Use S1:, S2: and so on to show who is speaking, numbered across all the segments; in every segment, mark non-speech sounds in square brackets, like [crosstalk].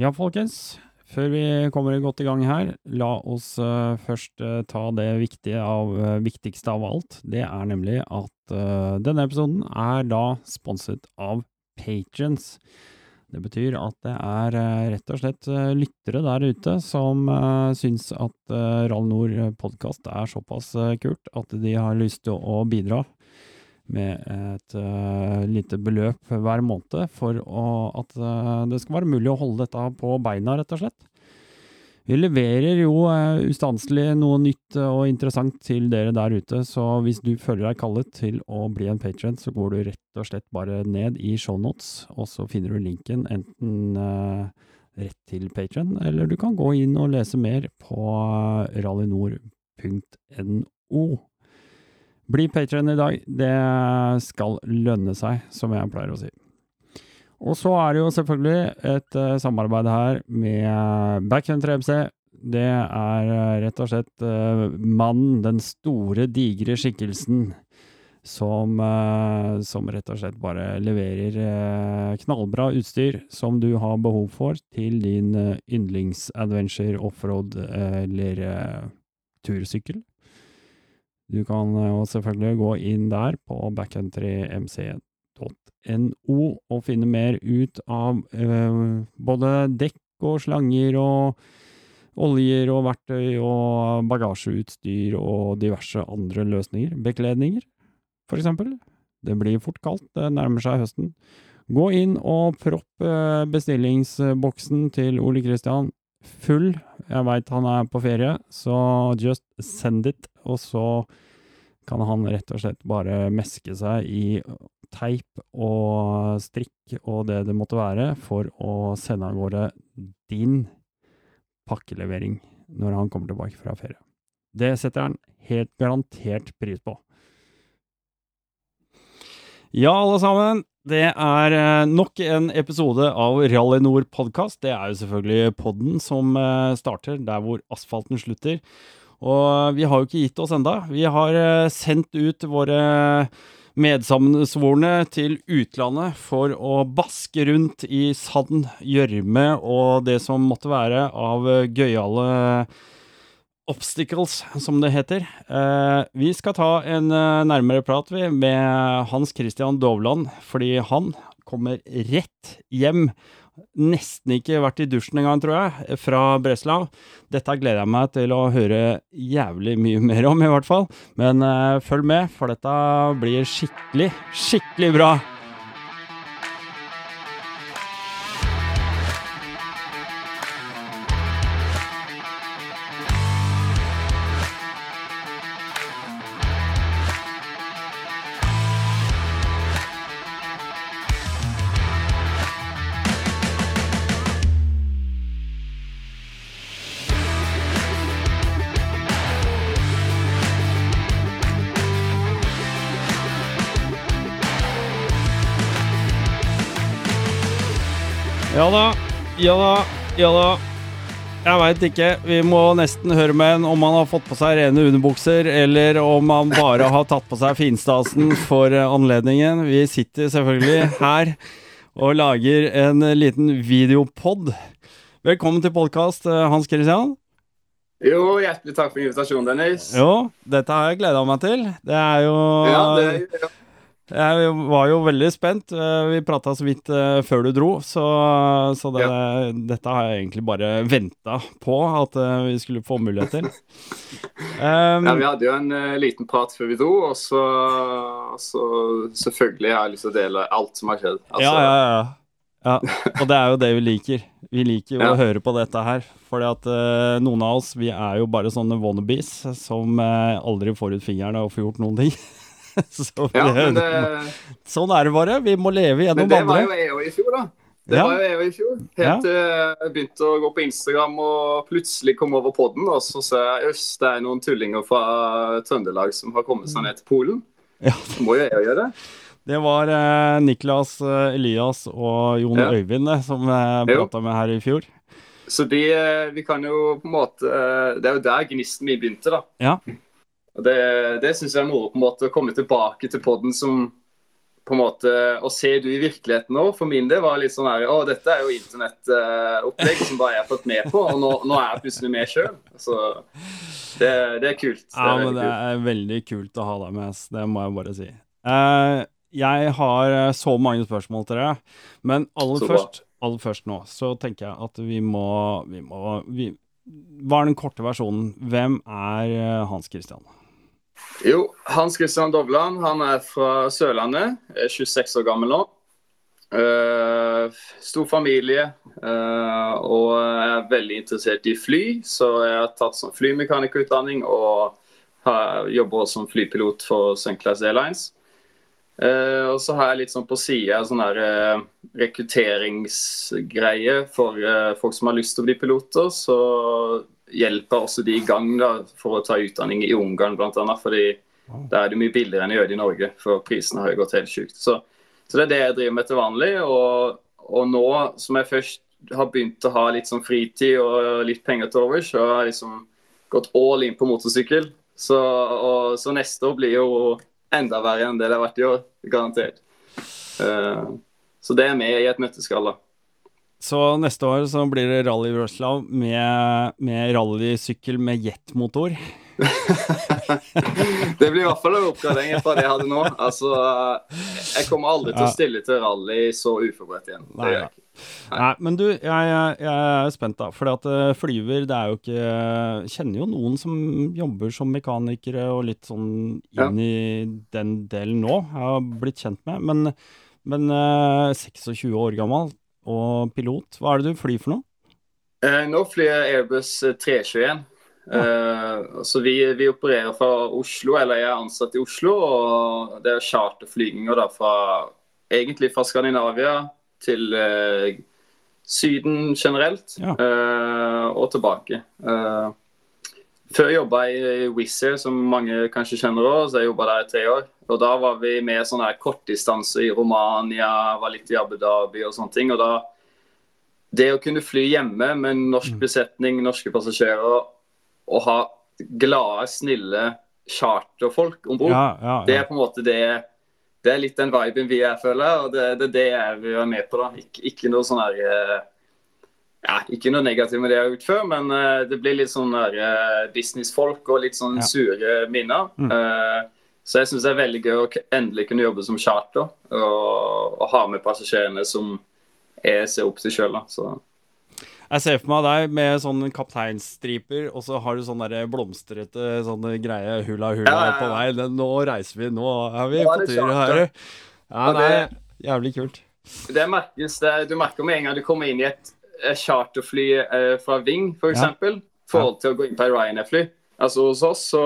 S1: Ja, folkens. Før vi kommer godt i gang her, la oss uh, først uh, ta det av, uh, viktigste av alt. Det er nemlig at denne episoden er da sponset av Patrions. Det betyr at det er rett og slett lyttere der ute som syns at uh, Rall Nord podkast er såpass kult at de har lyst til å bidra med et uh, lite beløp hver måned for å, at uh, det skal være mulig å holde dette på beina, rett og slett. Vi leverer jo uh, ustanselig noe nytt og interessant til dere der ute, så hvis du føler deg kallet til å bli en patron, så går du rett og slett bare ned i shownotes, og så finner du linken enten rett til patron, eller du kan gå inn og lese mer på rallynord.no. Bli patron i dag. Det skal lønne seg, som jeg pleier å si. Og så er det jo selvfølgelig et uh, samarbeid her med Backcountry 3MC. Det er uh, rett og slett uh, mannen, den store, digre skikkelsen, som, som rett og slett bare leverer knallbra utstyr som du har behov for til din yndlingsadventure, offroad eller tursykkel. Du kan jo eh, selvfølgelig gå inn der på backcountry.mc.no og finne mer ut av uh, både dekk og slanger og oljer og verktøy og bagasjeutstyr og diverse andre løsninger. Bekledninger, for eksempel. Det blir fort kaldt, det nærmer seg høsten. Gå inn og propp uh, bestillingsboksen til Ole Kristian full. Jeg veit han er på ferie, så just send it. Og så kan han rett og slett bare meske seg i teip og strikk og det det måtte være, for å sende av gårde din pakkelevering når han kommer tilbake fra ferie. Det setter han helt garantert pris på. Ja, alle sammen. Det er eh, nok en episode av Rally Nord podkast. Det er jo selvfølgelig podden som eh, starter der hvor asfalten slutter. Og vi har jo ikke gitt oss enda. Vi har eh, sendt ut våre medsammensvorne til utlandet for å baske rundt i sand, gjørme og det som måtte være av gøyale obstacles, som det heter. Eh, vi skal ta en eh, nærmere prat med Hans Christian Dovland, fordi han kommer rett hjem. Nesten ikke vært i dusjen engang, tror jeg, fra Breslau. Dette gleder jeg meg til å høre jævlig mye mer om, i hvert fall. Men uh, følg med, for dette blir skikkelig, skikkelig bra. Ja da, ja da. Jeg veit ikke. Vi må nesten høre med en om han har fått på seg rene underbukser, eller om han bare har tatt på seg finstasen for anledningen. Vi sitter selvfølgelig her og lager en liten videopod. Velkommen til podkast, Hans Christian.
S2: Jo, hjertelig takk for invitasjonen, Dennis.
S1: Jo, dette har jeg gleda meg til. Det er jo
S2: ja, det, ja.
S1: Jeg var jo veldig spent. Eh, vi prata så vidt uh, før du dro, så, så det, ja. dette har jeg egentlig bare venta på at uh, vi skulle få muligheter.
S2: Um, ja, vi hadde jo en uh, liten prat før vi dro, og så, så selvfølgelig har jeg lyst til å dele alt som har skjedd.
S1: Altså, ja, ja, ja. Ja, og det er jo det vi liker. Vi liker jo ja. å høre på dette her. Fordi at uh, noen av oss, vi er jo bare sånne wannabes som uh, aldri får ut fingeren og får gjort noen ting. [laughs] Så ja, det, sånn er det bare. Vi må leve gjennom
S2: andre. Men det var jo jeg òg i fjor, da. Det ja. var jo jeg i fjor. Helt til ja. jeg begynte å gå på Instagram og plutselig kom over podden, og så ser jeg jøss, det er noen tullinger fra Trøndelag som har kommet seg ned til Polen. [laughs] Ja. Så må jo jeg gjøre det.
S1: Det var eh, Niklas, eh, Elias og Jon ja. Øyvind det, som eh, prata med her i fjor.
S2: Så de, eh, vi kan jo på en måte eh, Det er jo der gnisten min begynte, da.
S1: Ja.
S2: Det, det syns jeg er moro på en måte å komme tilbake til poden som på en måte å se du i virkeligheten nå, for min del var litt sånn her Å, dette er jo internettopplegg som bare jeg har fått med på, og nå, nå er jeg plutselig med sjøl. Så det, det, er kult.
S1: Det ja, men det er veldig kult å ha deg med, det må jeg bare si. Uh, jeg har eh, så mange spørsmål til dere, men aller først, aller først nå så tenker jeg at vi må, vi må vi, Hva er den korte versjonen? Hvem er eh, Hans Christian?
S2: Jo, Hans Christian Dovland han er fra Sørlandet. Er 26 år gammel nå. Uh, stor familie uh, og er veldig interessert i fly, så jeg har tatt sånn flymekanikerutdanning og har, jobber også som flypilot for Sunclass Airlines. Uh, og så har jeg litt sånn på sida sånn der rekrutteringsgreie for folk som har lyst til å bli piloter. Så hjelper også de i gang da, for å ta utdanning i Ungarn bl.a. Fordi der er det mye billigere enn å gjøre det i Norge, for prisene har jo gått helt sjukt. Så, så, det er det jeg driver med til vanlig. Og, og, nå som jeg først har begynt å ha litt sånn fritid og litt penger til overs, så har jeg liksom gått all in på motorsykkel. Så, og, så neste år blir jo enda verre enn det det har vært i år. Garantert. Uh, så det er med i et nøtteskall, da.
S1: Så neste år så blir det Rally Wroclaw med, med rallysykkel med jetmotor? [laughs]
S2: det blir i hvert fall en oppgradering fra det jeg hadde nå. Altså, jeg kommer aldri til å stille til rally så uforberedt igjen.
S1: Nei, Nei. Nei. men du, jeg, jeg, er spent, da. For at uh, flyver, det er jo ikke Jeg kjenner jo noen som jobber som mekanikere og litt sånn inn ja. i den delen nå. Jeg har blitt kjent med. Men, men uh, 26 år gammel og pilot, hva er det du flyr for noe?
S2: Uh, nå flyr jeg Airbus 321. Uh, så vi, vi, opererer fra Oslo, eller jeg er ansatt i Oslo. og Det er charterflyginger fra, egentlig fra Skandinavia til Syden generelt, ja. og tilbake. Før jobba jeg i Wizz Air, som mange kanskje kjenner òg, så jeg jobba der i tre år. Og Da var vi med sånn kortdistanse i Romania, var litt i Abu Dhabi og sånne ting. og da det å kunne fly hjemme med norsk mm. besetning, norske passasjerer og ha glade, snille charterfolk om bord. Ja, ja, ja. Det er på en måte det Det er litt den viben vi er, føler. Og det, det er det jeg vil være med på. da. Ik ikke noe sånn her eh, ja, Ikke noe negativt med det jeg har gjort før, men uh, det blir litt sånn der, uh, businessfolk og litt sånn sure minner. Mm. Uh, så jeg syns det er veldig gøy å endelig kunne jobbe som charter og, og ha med passasjerene som jeg ser opp til sjøl.
S1: Jeg ser for meg deg med sånn kapteinstriper, og så har du sånn blomstrete sånn greie hula-hula ja, ja, ja. på vei. Nå reiser vi, nå er vi nå er på tur her. Ja, det er jævlig kult.
S2: Det merkes, det, Du merker med en gang du kommer inn i et charterfly eh, fra Ving, f.eks. For eksempel, forhold til å gå inn på et Ryanair-fly. Altså Hos oss så,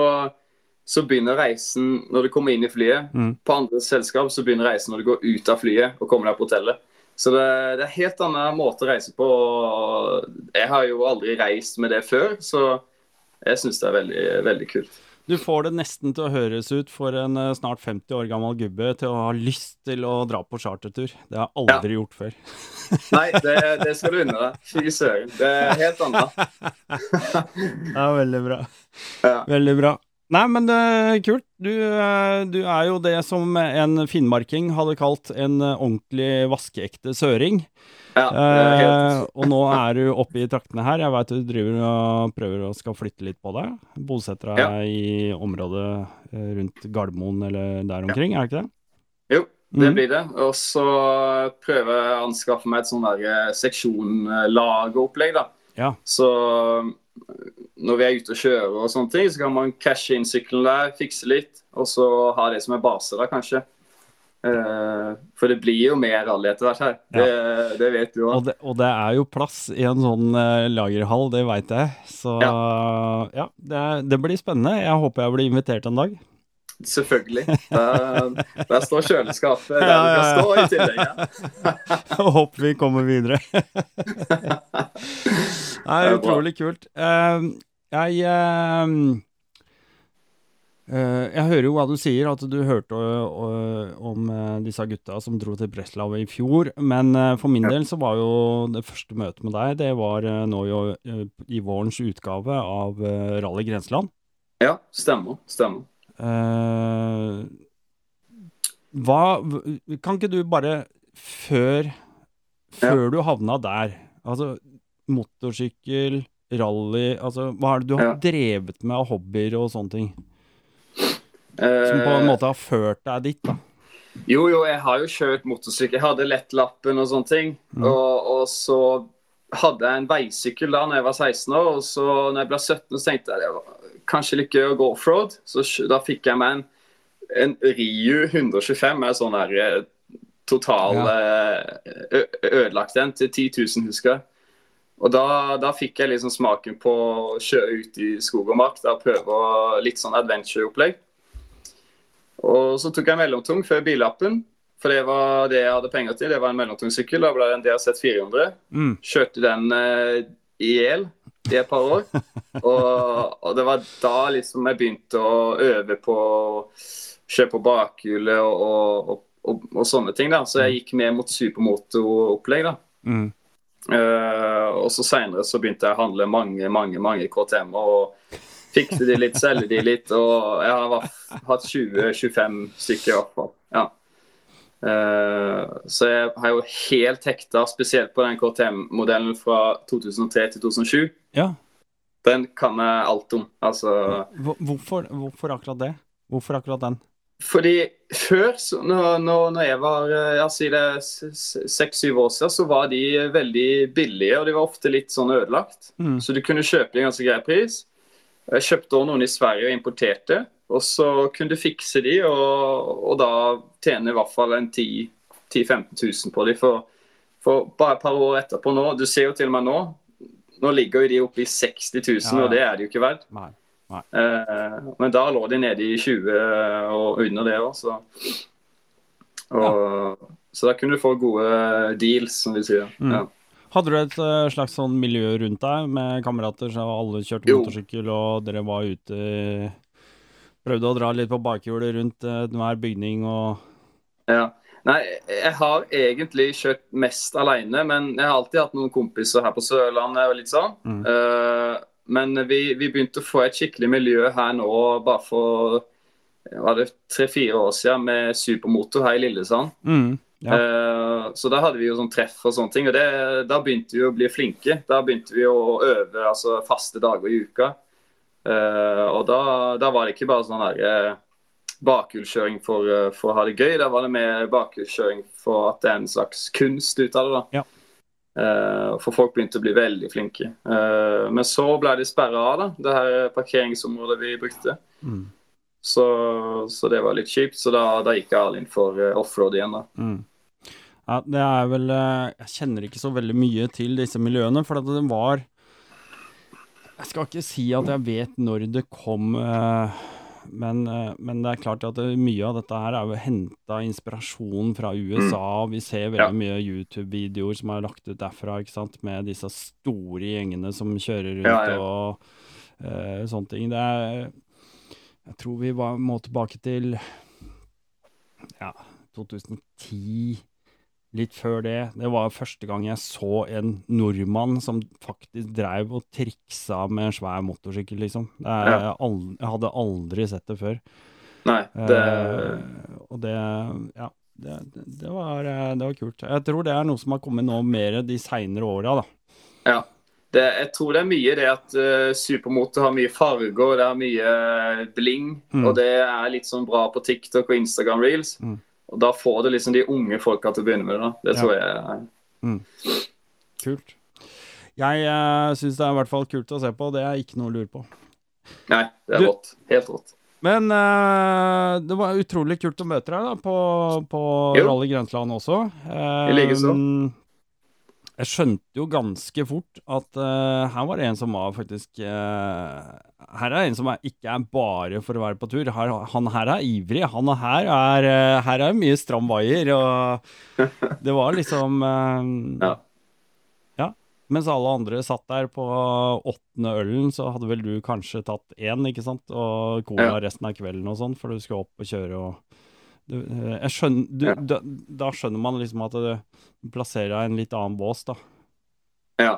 S2: så, begynner reisen når du kommer inn i flyet. Mm. På andre selskap så begynner reisen når du går ut av flyet og kommer deg på hotellet. Så det, det er en helt annen måte å reise på. Jeg har jo aldri reist med det før, så jeg syns det er veldig, veldig kult.
S1: Du får det nesten til å høres ut for en eh, snart 50 år gammel gubbe til å ha lyst til å dra på chartertur. Det har jeg aldri ja. gjort før. [laughs]
S2: Nei, det, det, skal du unne deg. Fy søren. Det er helt annet. [laughs]
S1: ja, veldig bra. Ja. Veldig bra. Nei, men uh, kult. Du, uh, du, er jo det som en finnmarking hadde kalt en uh, ordentlig vaskeekte søring. Ja, helt... og nå er du oppe i traktene her. Jeg veit du driver og prøver å skal flytte litt på deg. Bosetter deg ja. i området rundt Gardermoen eller der omkring, ja. er det ikke det?
S2: Jo, det mm. blir det. Og så prøver jeg å anskaffe meg et sånn seksjonlageropplegg, da. Ja. Så når vi er ute og kjører og sånne ting, så kan man cashe inn sykkelen der, fikse litt, og så ha det som en base da, kanskje. Uh, for det blir jo mer rally etter hvert her. Det, ja. det vet du òg.
S1: Og, og, det er jo plass i en sånn uh, lagerhall, det veit jeg. Så ja, ja det, det, blir spennende. Jeg håper jeg blir invitert en dag.
S2: Selvfølgelig. Der, der står kjøleskapet der [laughs] ja, ja, stå i tillegg. Ja. [laughs]
S1: Håper vi kommer videre. [laughs] Nei, utrolig kult. Uh, jeg jeg hører jo hva du sier, at du hørte om disse gutta som dro til Breslau i fjor. Men for min del så var jo det første møtet med deg, det var nå i, i vårens utgave av Rally Grenseland.
S2: Ja, stemmer. Stemmer.
S1: hva Kan ikke du bare, før, før du havna der Altså, motorsykkel, rally Altså, hva er det du har
S2: Ja.
S1: drevet med av hobbyer og sånne ting?
S2: Eh,
S1: Som på en måte har ført deg dit, da?
S2: Jo, jo, jeg har jo kjørt motorsykkel. Jeg hadde lettlappen og sånne ting.
S1: Mm.
S2: Og, og så hadde jeg en veisykkel da når jeg var 16 år. Og så når jeg ble 17, så tenkte jeg det var kanskje litt gøy å gå offroad. Så da fikk jeg meg en, en Riu 125 med sånn der eh, total ja. ødelagt en til 10 000, husker jeg. Og da, da fikk jeg liksom smaken på å kjøre ut i skog og mark. Da prøve litt sånn adventure-opplegg. Og så tok jeg mellomtung før billappen. For det var det jeg hadde penger til. Det var en mellomtung sykkel. Da ble det en DRZ 400.
S1: Mm.
S2: Kjørte den eh, i hjel i et par år. [laughs] Og, og det var da liksom jeg begynte å øve på å kjøre på bakhjulet og, og, og, sånne ting. da. Så jeg gikk med mot supermotoropplegg, da.
S1: Mm.
S2: Uh, og så seinere så begynte jeg å handle mange, mange mange KTM-er og fikse de litt, selge de litt. Og jeg har hatt 20-25 stykker i hvert fall. Ja. Uh, så jeg har jo helt hekta, spesielt på den KTM-modellen fra 2003 til 2007.
S1: Ja.
S2: Den kan jeg alt om. Altså
S1: Hvorfor, hvorfor akkurat det? Hvorfor akkurat den?
S2: Fordi før, så, når, når, jeg var eh, ja, si det seks-syv år siden, så var de veldig billige, og de var ofte litt sånn ødelagt.
S1: Mm.
S2: Så du kunne kjøpe de i ganske grei pris. Jeg kjøpte også noen i Sverige og importerte, og så kunne du fikse de, og, og da tjene i hvert fall en 10 10 000-15 000 på de. For, for bare et par år etterpå nå, du ser jo til og med nå, nå ligger jo de oppe i 60 000,
S1: Ja, ja.
S2: og det er de jo ikke verdt.
S1: Nei.
S2: Eh, men da lå de nede i 20 og under det òg, så og, Så da kunne du få gode deals, som vi sier.
S1: Mm. Hadde du et eh, slags sånn miljø rundt deg med kamerater, så alle kjørte
S2: Jo.
S1: motorsykkel, og dere var ute Prøvde å dra litt på bakhjulet rundt eh, enhver bygning og
S2: Ja. Nei, jeg har egentlig kjørt mest alene, men jeg har alltid hatt noen kompiser her på Sørlandet og litt sånn.
S1: Mm.
S2: Uh, men vi, vi begynte å få et skikkelig miljø her nå bare for var det tre-fire år siden med supermotor her i Lillesand.
S1: mm, Ja.
S2: Eh, så da hadde vi jo sånn treff og sånne ting, og det, da begynte vi å bli flinke. Da begynte vi å øve altså faste dager i uka. Uh, og da, da var det ikke bare sånn her eh, bakhjulskjøring for, for å ha det gøy, da var det mer bakhjulskjøring for at det er en slags kunst ut av det. da.
S1: Ja.
S2: Uh, for folk begynte å bli veldig flinke. Uh, men så ble de sperra av, da, det her parkeringsområdet vi brukte.
S1: Mm,
S2: Så, så det var litt kjipt. Så da, da gikk jeg all inn for offroad igjen, da.
S1: mm. Ja, det er vel eh, Jeg kjenner ikke så veldig mye til disse miljøene, for det var Jeg skal ikke si at jeg vet når det kom, eh, men, eh, men det er klart at mye av dette her er jo henta inspirasjon fra USA. Vi ser veldig
S2: Ja.
S1: mye YouTube-videoer som er lagt ut derfra, ikke sant, med disse store gjengene som kjører rundt
S2: Ja, ja.
S1: og uh, sånne ting. Det er Jeg tror vi var, må tilbake til ja, 2010. Litt før det. Det var første gang jeg så en nordmann som faktisk dreiv og triksa med en svær motorsykkel, liksom. Det er,
S2: Ja.
S1: aldri, jeg hadde aldri sett det før.
S2: Nei, det
S1: Eh, og det Ja. Det, det, var, eh, det var kult. Jeg tror det er noe som har kommet nå mer de seinere åra, da.
S2: Ja. Det, jeg tror det er mye det at uh, supermotor har mye farger, det er mye eh, bling.
S1: Mm.
S2: Og det er litt sånn bra på TikTok og Instagram Reels.
S1: Mm.
S2: Og da får du liksom de unge folka til å begynne med det. da. Det
S1: Ja.
S2: tror jeg
S1: Kult. Jeg uh, syns det er i hvert fall kult å se på, det er ikke noe å lure på.
S2: Nei, det er rått. Helt rått.
S1: Men uh, det var utrolig kult å møte deg da, på, på Rally Grenseland også.
S2: I likeså.
S1: Jeg skjønte jo ganske fort at uh, her var det en som var faktisk uh, Her er en som er, ikke er bare for å være på tur. Her, han her er ivrig. Han her er, uh, her er mye stram vaier. Og [laughs] det var liksom
S2: Ja.
S1: ja. Mens alle andre satt der på åttende ølen, så hadde vel du kanskje tatt én, ikke sant? Og cola
S2: Ja.
S1: resten av kvelden og sånn, for du skulle opp og kjøre og du, eh, skjønner, du,
S2: Ja.
S1: da, da skjønner man liksom at du plasserer deg i en litt annen bås, da.
S2: Ja.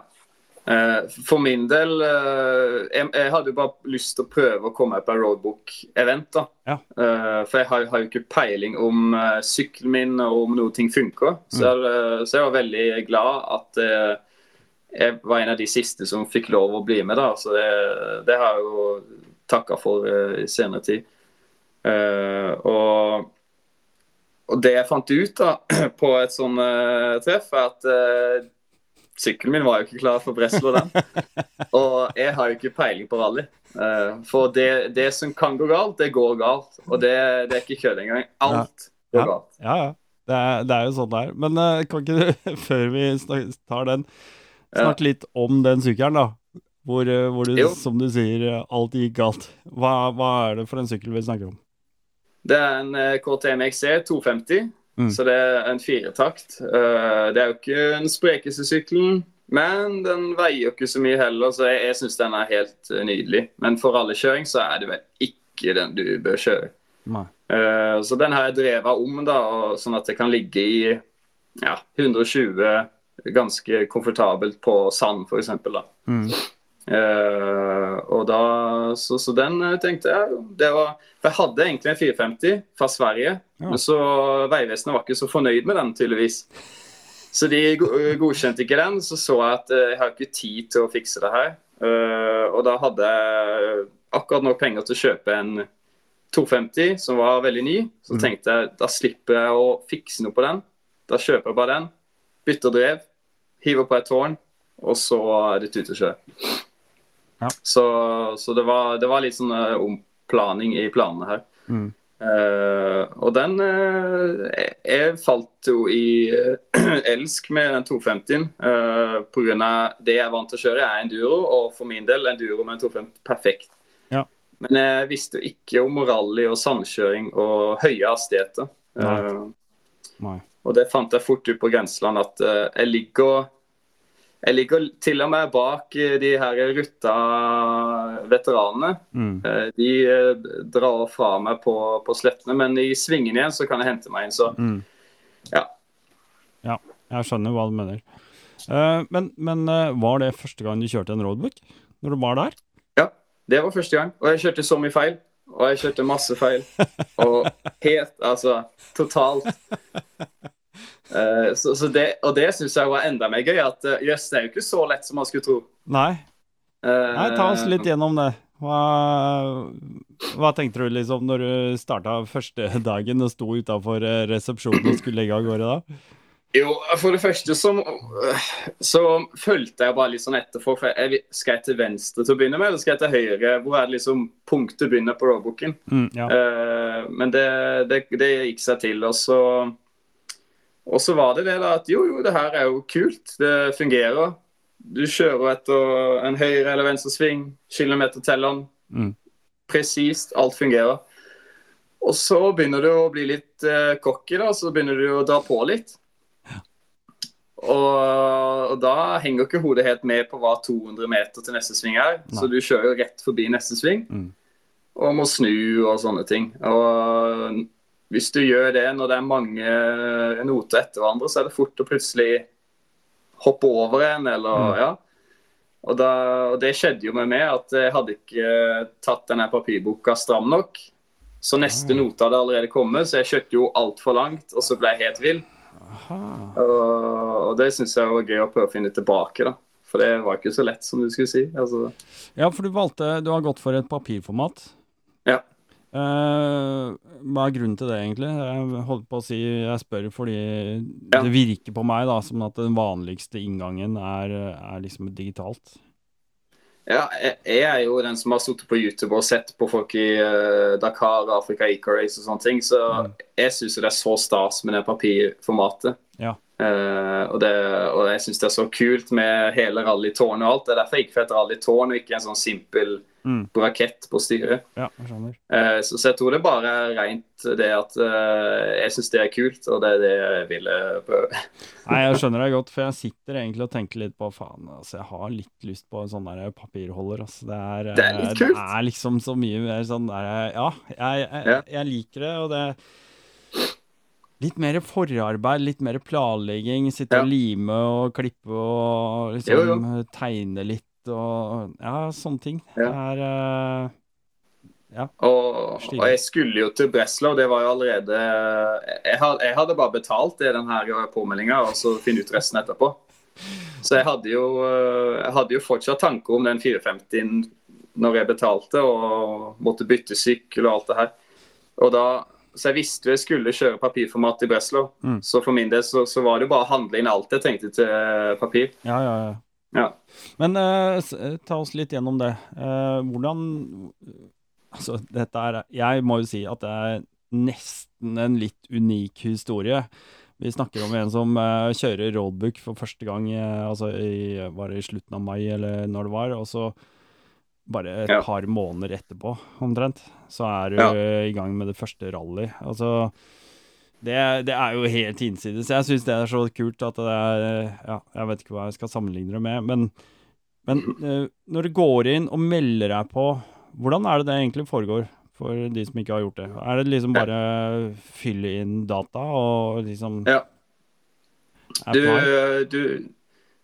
S2: Uh, for min del uh, jeg, jeg, hadde jo bare lyst til å prøve å komme meg på en roadbook-event. da.
S1: Ja.
S2: For jeg har, har, jo ikke peiling om sykkelen min og om noe ting funker. Mm. Så, jeg, så, jeg, var veldig glad at jeg var en av de siste som fikk lov å bli med. da. Så det, det har jeg jo takka for i senere tid. og og det jeg fant ut da, [clears throat] på et sånn treff, er at Sykkelen min var jo ikke klar for Breslo, den. [laughs] Og jeg har jo ikke peiling på rally. Uh, for det, det, som kan gå galt, det går galt. Og det, det er ikke kødd engang. Alt går galt.
S1: Ja, ja. Det er, det er, jo sånn det er. Men uh, kan ikke du, [laughs] før vi tar den, snakke litt om den sykkelen, da? Hvor, uh, hvor du, som du sier, alt gikk galt. Hva, hva, er det for en sykkel vi snakker om?
S2: Det er en KTM XC 250. Mm. Så det er en firetakt. Uh, det er jo ikke den sprekeste sykkelen, men den veier jo ikke så mye heller, så jeg, jeg syns den er helt uh, nydelig. Men for rallykjøring så er det vel ikke den du bør kjøre. Uh, så den har jeg drevet om, da, og, sånn at det kan ligge i ja, 120 ganske komfortabelt på sand, f.eks. Mm. Uh, og da, så, så, den eh, tenkte jeg det var, For jeg hadde egentlig en 450 fra Sverige, ja. men så Vegvesenet var ikke så fornøyd med den, tydeligvis. Så de godkjente ikke den. Så så jeg at jeg har ikke tid til å fikse det her. Uh, og da hadde jeg akkurat nok penger til å kjøpe en 250 som var veldig ny. Så mm. tenkte jeg da slipper jeg å fikse noe på den. Da kjøper jeg bare den, bytter drev, hiver på et tårn, og så er det ut og kjøre.
S1: Ja.
S2: Så, så det, var, det, var, litt sånn uh, omplaning i planene her.
S1: Mm.
S2: Uh, og den uh, Jeg falt jo i [clears throat] elsk med den 250-en uh, pga. det jeg er vant til å kjøre, er enduro, og for min del enduro med en 250 perfekt.
S1: Ja.
S2: Men jeg visste jo ikke om rally og sandkjøring og høye hastigheter.
S1: Nei.
S2: Og det fant jeg fort ut på grenseland at jeg ligger jeg ligger til og med bak de her rutta veteranene.
S1: Mm.
S2: Eh, de eh, drar fra meg på, på, slettene, men i svingen igjen så kan jeg hente meg inn. Så
S1: mm.
S2: ja.
S1: Ja, jeg skjønner hva du mener. Men, men var det første gang du kjørte en roadbook? Når du var der?
S2: Ja, det var første gang. Og jeg kjørte så mye feil. Og jeg kjørte masse feil. [laughs] Og helt, altså totalt. Uh, så, så det, og det syns jeg var enda mer gøy. At uh, yes, det er jo ikke så lett som man skulle tro.
S1: Nei. Uh, Nei, ta oss litt gjennom det. Hva, hva tenkte du liksom når du starta første dagen og sto utafor resepsjonen og skulle legge av gårde da?
S2: Jo, for det første så, så fulgte jeg bare litt sånn etter for jeg, Skal jeg til venstre til å begynne med, eller skal jeg til høyre? Hvor er det liksom punktet begynner på roadbooken?
S1: Mm, ja.
S2: men det, det, det, gikk seg til. Og så og så var det det da at jo, jo, det her er jo kult. Det fungerer. Du kjører etter en høyre eller venstre sving, kilometertelleren.
S1: Mm.
S2: Presist. Alt fungerer. Og så begynner du å bli litt uh, cocky, da. Så begynner du å dra på litt.
S1: Ja.
S2: Og, og, da henger ikke hodet helt med på hva 200 meter til neste sving er. Nei. Så du kjører jo rett forbi neste sving.
S1: Mm.
S2: Og må snu og sånne ting. Og hvis du gjør det når det er mange noter etter hverandre, så er det fort å plutselig hoppe over en, eller mm. ja. Og, da, og, det skjedde jo med meg, at jeg hadde ikke tatt denne papirboka stram nok. Så neste mm. note hadde allerede kommet, så jeg kjørte jo altfor langt, og så ble jeg helt vill. Og, og, det syns jeg var gøy å prøve å finne tilbake, da. For det var ikke så lett som du skulle si. Altså.
S1: Ja, for du valgte Du har gått for et papirformat.
S2: Ja.
S1: Uh, hva er grunnen til det, egentlig? Jeg holdt på å si, jeg spør fordi ja. det virker på meg da som at den vanligste inngangen er, er liksom digitalt.
S2: Ja, jeg er jo den som har sittet på YouTube og sett på folk i uh, Dakar, Afrika, Eco-race og sånne ting, så mm. jeg syns det er så stas med det papirformatet.
S1: Ja.
S2: Uh, og, det, og, jeg syns det er så kult med hele rallytårnet og alt. Det er derfor jeg gikk for et rallytårn og ikke en sånn simpel
S1: mm.
S2: brakett på styret.
S1: Ja.
S2: Uh, så, så, jeg tror det bare er rent det at uh, jeg syns det er kult, og det er det jeg ville prøve. [laughs]
S1: Nei, jeg skjønner deg godt, for jeg sitter egentlig og tenker litt på faen, altså jeg har litt lyst på en sånn der papirholder. Altså. Det, er,
S2: det er litt kult.
S1: Det er liksom så mye mer sånn der Ja, jeg, jeg, jeg liker det, og det Litt mer forarbeid, litt mer planlegging. Sitte
S2: Ja.
S1: og lime og klippe og liksom
S2: Jo, jo.
S1: tegne litt og Ja, sånne ting.
S2: Ja.
S1: Er ja.
S2: Og, og jeg skulle jo til Breslau, det var jo allerede Jeg, jeg hadde bare betalt det den her påmeldinga, og så finne ut resten etterpå. Så jeg hadde jo, eh, jeg hadde jo fortsatt tanker om den 450-en når jeg betalte og måtte bytte sykkel og alt det her. Og da, så jeg visste jeg skulle kjøre papirformat i Breslau.
S1: Mm.
S2: Så for min del så, så var det jo bare å handle inn alt jeg trengte til eh, papir.
S1: Ja, ja, ja.
S2: Ja.
S1: Men uh, ta oss litt gjennom det. Uh, hvordan Altså, dette er Jeg må jo si at det er nesten en litt unik historie. Vi snakker om en som uh, kjører roadbook for første gang altså i, var det i slutten av mai, eller når det var. Og så bare et
S2: Ja.
S1: par måneder etterpå, omtrent, så er du
S2: Ja.
S1: i gang med det første rally. Altså det, det er jo helt hinsides. Jeg syns det er så kult at det er Ja, jeg vet ikke hva jeg skal sammenligne det med, men, men eh, når du går inn og melder deg på, hvordan er det det egentlig foregår for de som ikke har gjort det? Er det liksom bare fylle inn data og liksom
S2: Ja. Du, du,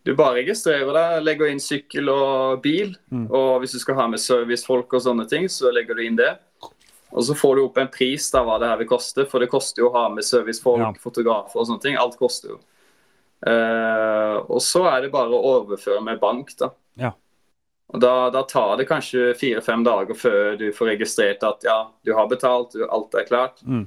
S2: du bare registrerer deg, legger inn sykkel og bil.
S1: Mm.
S2: Og hvis du skal ha med servicefolk og sånne ting, så legger du inn det. Og så får du opp en pris da hva det her vil koste, for det koster jo å ha med servicefolk,
S1: Ja.
S2: fotografer og sånne ting. Alt koster jo. Uh, og så er det bare å overføre med bank, da.
S1: Ja.
S2: Og da, da tar det kanskje fire-fem dager før du får registrert at ja, du har betalt, alt er klart.
S1: Mm.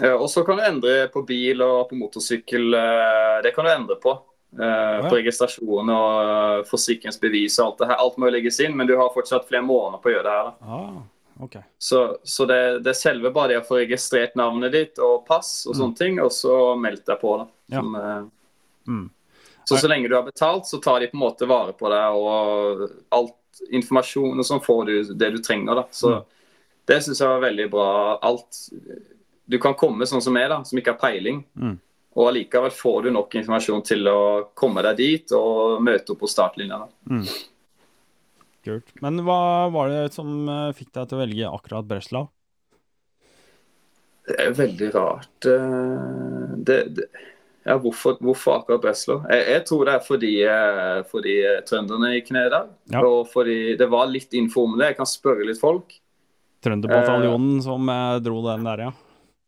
S2: Uh, og så kan du endre på bil og på motorsykkel. Uh, det kan du endre på.
S1: ja.
S2: På registrasjon og forsikringsbevis og alt det her. Alt må legges inn, men du har fortsatt flere måneder på å gjøre det her. da.
S1: Ah, ok.
S2: Så, så det, det selve bare det å få registrert navnet ditt og pass og sånne ting, og så meldt deg på. da.
S1: Som, Ja.
S2: Eh,
S1: Mm.
S2: så så lenge du har betalt, så tar de på en måte vare på deg, og alt informasjon og sånn får du det du trenger. da. Så
S1: Mm.
S2: det syns jeg var veldig bra. Alt Du kan komme sånn som meg, da, som ikke har peiling.
S1: Mm.
S2: Og allikevel får du nok informasjon til å komme deg dit og møte opp på startlinja. da.
S1: Kult. Men hva var det som eh, fikk deg til å velge akkurat Breslau?
S2: Det er veldig rart. eh, Det, det, ja, hvorfor, hvorfor akkurat Breslau? Jeg, jeg tror det er fordi, eh, fordi trønderne gikk ned der.
S1: Ja.
S2: Og fordi det var litt info om det. Jeg kan spørre litt folk.
S1: Trønderbataljonen som eh, dro den der, ja.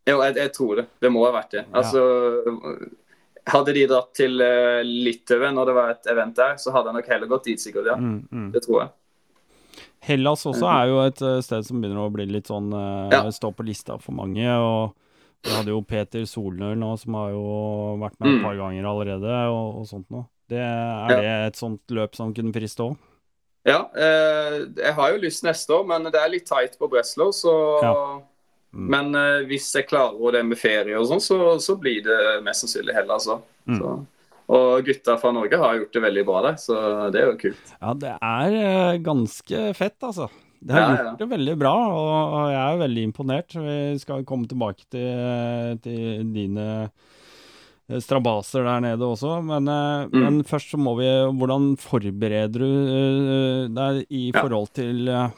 S2: Jo, jeg, jeg tror det. Det må ha vært det.
S1: Ja.
S2: Altså, hadde de dratt til Litauen når det var et event der, så hadde jeg nok heller gått dit, sikkert. ja.
S1: Mm, mm.
S2: Det tror jeg.
S1: Hellas også er jo et eh, sted som begynner å bli litt sånn eh,
S2: Ja.
S1: Stå på lista for mange. og Vi hadde jo Peter Solnør nå, som har jo vært med et
S2: Mm.
S1: par ganger allerede, og, og sånt noe. Det, er
S2: Ja.
S1: det et sånt løp som kunne friste òg?
S2: Ja, eh, jeg har jo lyst neste år, men det er litt tight på Breslau, så
S1: Ja. Mm.
S2: Men eh, hvis jeg klarer det med ferie og sånn, så, så blir det mest sannsynlig Hellas òg.
S1: Mm.
S2: Så. Og gutta fra Norge har gjort det veldig bra der, så det er jo kult.
S1: Ja, det er eh, ganske fett, altså. Det har
S2: Ja,
S1: gjort
S2: ja.
S1: det veldig bra, og jeg er veldig imponert. Vi skal komme tilbake til, til dine eh, strabaser der nede også, men, eh,
S2: Mm.
S1: men først så må vi Hvordan forbereder du eh, deg i forhold til eh,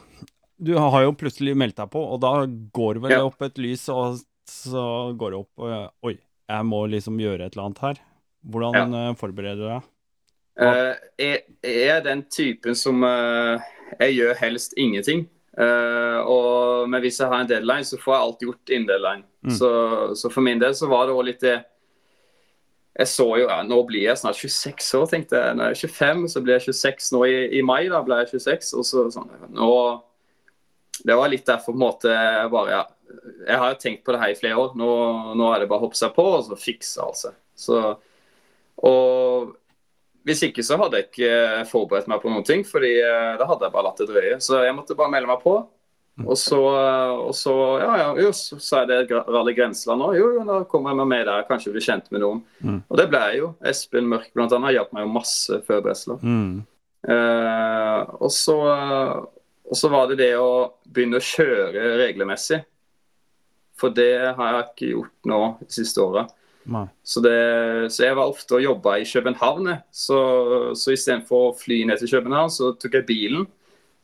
S1: Du har jo plutselig meldt deg på, og da går vel
S2: Ja.
S1: opp et lys, og så går det opp og, Oi, jeg må liksom gjøre et eller annet her. Hvordan ja. forbereder du deg?
S2: Uh, jeg, jeg er den typen som uh, Jeg gjør helst ingenting. Uh, og, men hvis jeg har en deadline, så får jeg alt gjort innen deadline.
S1: Mm.
S2: Så, så for min del så var det òg litt det Jeg så jo ja, Nå blir jeg snart 26 år, tenkte jeg. Når jeg er 25, så blir jeg 26 nå i, i mai. Da ble jeg 26. Og så sånn nå, Det var litt derfor på en måte jeg bare ja, Jeg har jo tenkt på det her i flere år. Nå, nå er det bare å hoppe seg på, og så fikse alt seg. Så, og hvis ikke så hadde jeg ikke forberedt meg på noen ting, fordi eh, da hadde jeg bare latt det drøye. Så jeg måtte bare melde meg på. Og så, og så ja, ja, jo, så sa er det Rally Grenseland nå. Jo, jo, da kommer jeg meg med der, kanskje blir kjent med noen.
S1: Mm.
S2: Og det ble jeg jo. Espen Mørk blant annet hjalp meg jo masse før Bresla.
S1: Mm.
S2: Eh, og, så, og så var det det å begynne å kjøre regelmessig. For det har jeg ikke gjort nå de siste åra. Så, det, så jeg var ofte og jobba i København. Så, så istedenfor å fly ned til København, så tok jeg bilen.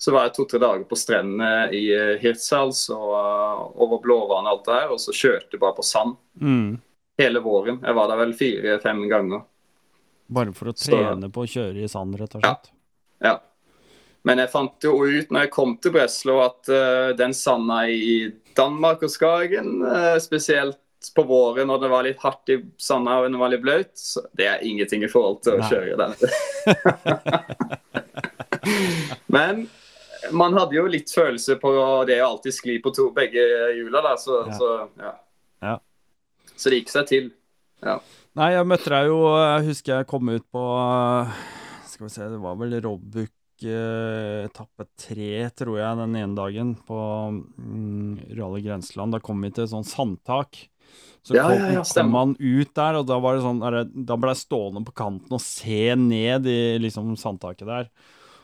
S2: Så var jeg to-tre dager på strendene i eh, Hirtshals og eh, over Blåvann og alt det her, og så kjørte jeg bare på sand.
S1: Mm.
S2: hele våren. Jeg var der vel fire-fem ganger.
S1: Bare for å trene så, på å kjøre i sand, rett og slett?
S2: Ja. ja. Men jeg fant jo ut når jeg kom til Breslau at uh, den sanda i Danmark og Skagen, uh, spesielt på våren når det var litt hardt i sanda og det var litt bløt, så det er ingenting i forhold til å Nei. kjøre den. [laughs] Men man hadde jo litt følelse på det å alltid skli på to, begge hjula, da, så ja. Så, ja.
S1: ja.
S2: så, det gikk seg til. Ja.
S1: Nei, jeg møtte deg jo Jeg husker jeg kom ut på Skal vi se, det var vel Robbuk etappe tre, tror jeg, den ene dagen på mm, Rally Grenseland. Da kom vi til et sånt sandtak. Så ja, kom, ja, kom man ut der, og da var det sånn Da ble jeg stående på kanten og se ned i liksom sandtaket der.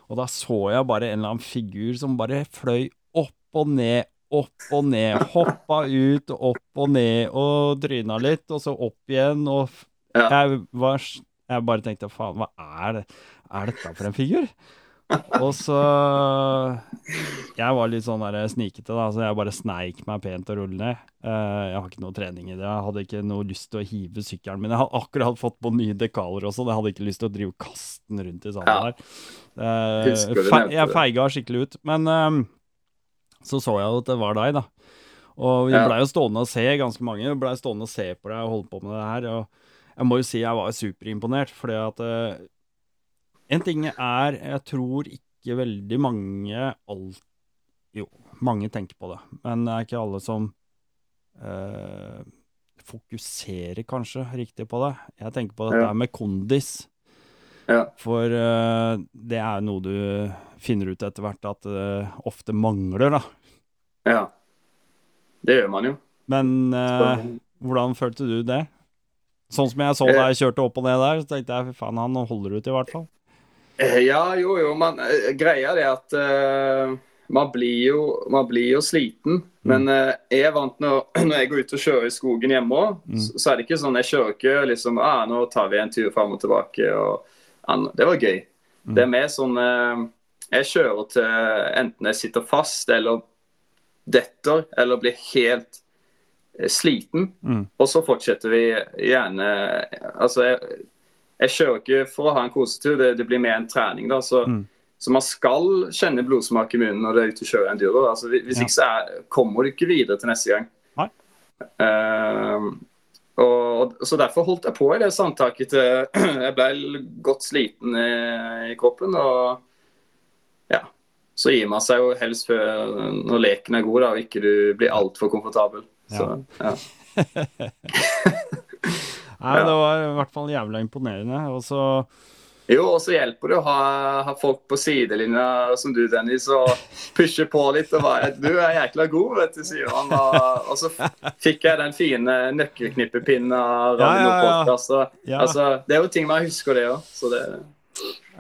S1: Og da så jeg bare en eller annen figur som bare fløy opp og ned, opp og ned. Hoppa ut, opp og ned, og tryna litt, og så opp igjen, og jeg, var, jeg bare tenkte faen, hva er det? Er dette for en figur? Og så Jeg var litt sånn der snikete, da, så jeg bare sneik meg pent og rullet ned. Uh, jeg har ikke noe trening i det. Jeg hadde ikke noe lyst til å hive sykkelen min. Jeg hadde akkurat fått på nye dekaler også, jeg hadde ikke lyst til å drive og kaste den rundt i sanden ja. der. Uh, fe jeg feiga skikkelig ut. Men um, så så jeg at det var deg, da. Og vi ja. blei jo stående og se, ganske mange blei stående og se på deg og holde på med det her. Og jeg må jo si jeg var superimponert, fordi at uh, en ting er Jeg tror ikke veldig mange alt, Jo, mange tenker på det, men det er ikke alle som eh, fokuserer kanskje riktig på det. Jeg tenker på dette ja. med kondis.
S2: Ja.
S1: For eh, det er noe du finner ut etter hvert at det uh, ofte mangler, da.
S2: Ja. Det gjør man jo.
S1: Men eh, hvordan følte du det? Sånn som jeg så deg kjørte opp og ned der, så tenkte jeg fy faen, han holder ut i hvert fall.
S2: Eh, ja, jo, jo. Man, eh, greia er at uh, man, blir jo, man, blir jo, sliten. Mm. Men uh, jeg er vant når, [clears throat] når jeg går ut og kjører i skogen hjemme òg, mm. så, så, er det ikke sånn jeg kjører ikke liksom ah, nå tar vi en tur fram og tilbake. Og, ah, det var gøy. Mm. Det er mer sånn uh, Jeg kjører til enten jeg sitter fast eller detter eller blir helt sliten.
S1: Mm.
S2: Og så fortsetter vi gjerne Altså, jeg jeg kjører ikke for å ha en kosetur, det, det blir mer en trening. da, så, mm. så, man skal kjenne blodsmak i munnen når du er ute og kjører enduro. Altså, hvis ja. ikke så er, kommer du ikke videre til neste gang. Uh, og, så Derfor holdt jeg på i det sandtaket til [clears throat] jeg ble godt sliten i, i, kroppen. og ja, Så gir man seg jo helst før når leken er god da, og ikke du blir altfor komfortabel. Ja. Så, ja. [laughs]
S1: Nei, det var i hvert fall jævla imponerende. Og så
S2: jo, og så hjelper det å ha, ha, folk på sidelinja som du, Dennis, og pushe på litt. og bare, 'Du er jækla god', vet du, sier han. Og, og så fikk jeg den fine nøkkelknippepinnen av ja, ja, ja. Altså, ja. Altså, det er jo ting man husker, det òg. Det...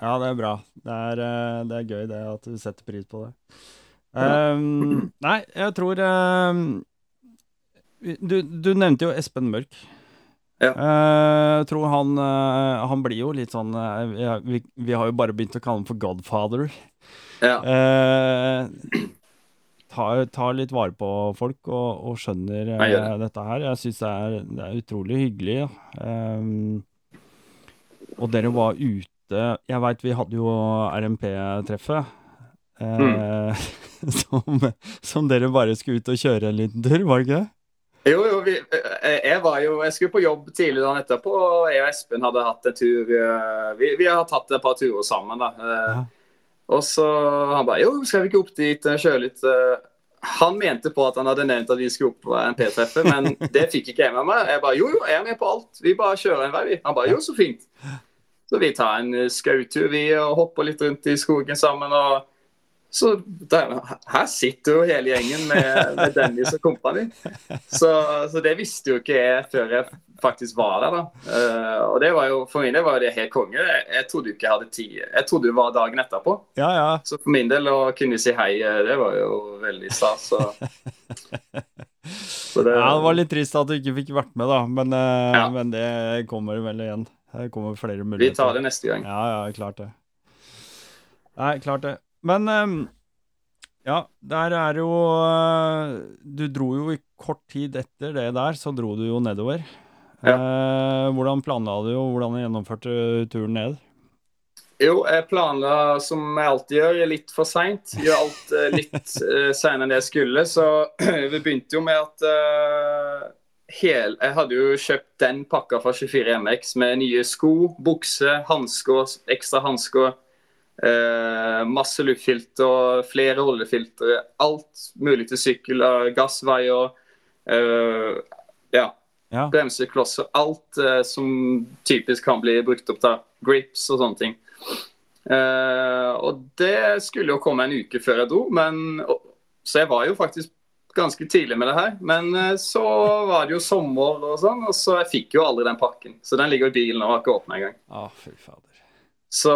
S1: Ja, det er bra. Det er, eh, det er, gøy det at du setter pris på det. Um, [clears throat] nei, jeg tror um, du, du nevnte jo Espen Mørk.
S2: Ja.
S1: Uh, jeg tror han, uh, han blir jo litt sånn uh, vi, vi, har jo bare begynt å kalle ham for Godfather.
S2: Ja.
S1: tar, tar, litt vare på folk og, og skjønner dette her. Jeg syns det, det, er utrolig hyggelig. Um, og dere var ute Jeg veit vi hadde jo RMP-treffet. Mm. [laughs] som, som dere bare skulle ut og kjøre en liten tur, var det ikke det?
S2: Jo, jo, vi, eh, jeg var jo Jeg skulle på jobb tidlig dagen etterpå, og jeg og Espen hadde hatt en tur eh, Vi, vi har tatt et par turer sammen, da. Eh, ja. Og så han bare Jo, skal vi ikke opp dit og kjøre litt? Han mente på at han hadde nevnt at vi skulle opp på en P-treffet, men [laughs] det fikk ikke jeg med meg. Jeg bare Jo, jo, jeg er med på alt. Vi bare kjører en vei, vi. Han bare Jo, så fint. Så vi tar en skautur, vi, og hopper litt rundt i skogen sammen. og så der, her sitter jo hele gjengen med, med Dennis og kompani. Så, så, det visste jo ikke jeg før jeg faktisk var der. da. Uh, og det var jo, For min del var det helt konge. Jeg, jeg trodde ikke jeg hadde tid. Jeg trodde det var dagen etterpå.
S1: Ja, ja.
S2: Så for min del å kunne si hei, eh, det var jo veldig stas. Så.
S1: så det, ja, det var litt trist at du ikke fikk vært med, da. Men, uh, ja. men det kommer vel igjen. Det kommer flere muligheter.
S2: Vi tar det neste gang.
S1: Ja, ja, klart det. Nei, klart det. Men um, ja, der er jo uh, Du dro jo i kort tid etter det der, så dro du jo nedover. Ja. Eh, hvordan planla du, og hvordan gjennomførte turen ned?
S2: Jo, jeg planla som jeg alltid gjør, litt for seint. Gjør alt uh, litt [laughs] seinere enn det jeg skulle. Så [clears throat] vi begynte jo med at uh, hel, Jeg hadde jo kjøpt den pakka fra 24 MX med nye sko, bukse, hansker, ekstra hansker. Uh, masse luftfilter, flere oljefiltre. Alt mulig til sykkel. gassvaier. ja. ja. Bremseklosser. Alt som typisk kan bli brukt opp der. grips og sånne ting. Og det skulle jo komme en uke før jeg dro, men, så jeg var jo faktisk ganske tidlig med det her. Men så var det jo sommer og sånn, og så jeg fikk jo aldri den pakken. Så den ligger i bilen og har ikke åpna engang.
S1: Oh, fy fader.
S2: Så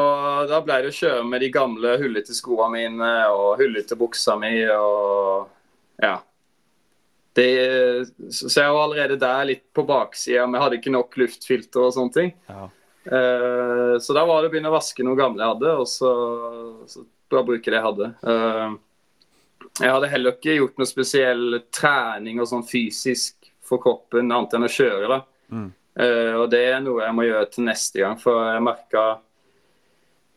S2: da ble det å kjøre med de gamle hullete skoene mine og hullete buksa mi og ja. Det, så jeg var allerede der litt på baksida, men jeg hadde ikke nok luftfilter og sånne ting. Ja. Uh, så da var det å begynne å vaske noe gamle jeg hadde, og så, så bare bruke det jeg hadde. Uh, jeg hadde heller ikke gjort noe spesiell trening og sånn fysisk for kroppen, annet enn å kjøre. da. Mm. Uh, og det er noe jeg må gjøre til neste gang, for jeg merka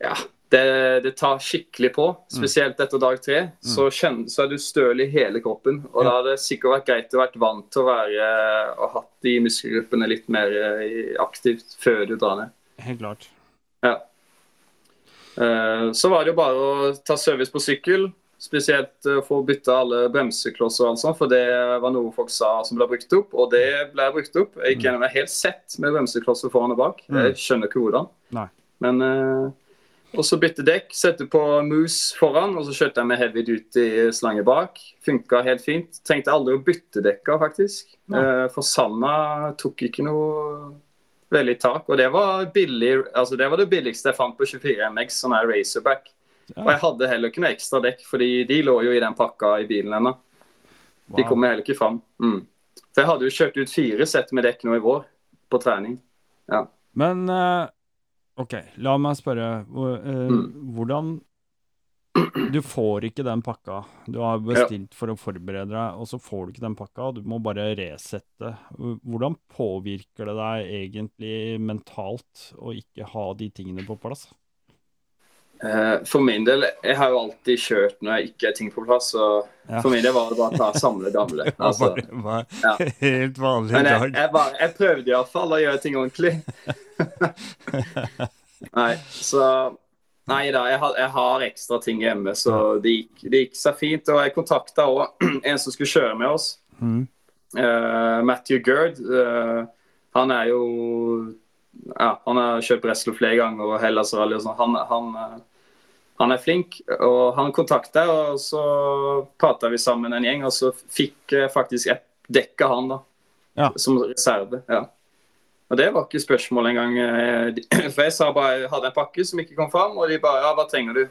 S2: ja, det, det, tar skikkelig på. Mm. Spesielt etter dag tre. Mm. Så, kjenner, så, er du støl i hele kroppen. Og da hadde det sikkert vært greit å vært vant til å være og hatt de muskelgruppene litt mer aktivt før du drar ned.
S1: Helt klart.
S2: Ja. Uh, så var det jo bare å ta service på sykkel. Spesielt få bytta alle bremseklosser, altså, for det var noe folk sa som ble brukt opp. Og det ble brukt opp. Jeg gikk gjennom et helt sett med bremseklosser foran og bak. Mm. Jeg skjønner ikke hvordan.
S1: Nei.
S2: Men og så bytte dekk, sette på Moose foran, og så skjøt jeg med heavy duty slange bak. Funka helt fint. Trengte aldri å bytte dekka, faktisk. Ja. for sanda tok ikke noe veldig tak. Og det var, billig, altså det var det billigste jeg fant på 24 MX, som er Razorback. Ja. Og jeg hadde heller ikke noe ekstra dekk, fordi de lå jo i den pakka i bilen ennå. Wow. De kommer heller ikke fram. Mm. For jeg hadde jo kjørt ut fire sett med dekk nå i vår, på trening. Ja.
S1: Men uh, OK, la meg spørre. Uh, mm. Hvordan du får ikke den pakka. Du har bestilt for å forberede deg, og så får du ikke den pakka. Du må bare resette. Hvordan påvirker det deg egentlig mentalt å ikke ha de tingene på plass?
S2: Eh, for min del, jeg har jo alltid kjørt når jeg ikke har ting på plass. Så ja. for min del var det bare å ta samle gamle. [laughs]
S1: Altså, ja. helt vanlig
S2: Men jeg, jeg, bare, jeg prøvde iallfall å gjøre ting ordentlig. [laughs] Nei, så Nei da, jeg har, jeg har, ekstra ting hjemme, så det gikk, det gikk seg fint. Og jeg kontakta [clears throat] òg en som skulle kjøre med oss. Mm. Uh, Matthew Gerd. Uh, han er jo ja, Han har kjørt Breslo flere ganger og Hellas Rally og sånn. Han, han, uh, han, er flink. Og han kontakta, og så prata vi sammen en gjeng, og så fikk jeg faktisk et dekk av han, da. Ja. Som reserve. ja. Og det var ikke spørsmål engang. Eh, [clears throat] for jeg sa bare jeg hadde en pakke som ikke kom fram, og de bare ja, hva trenger du?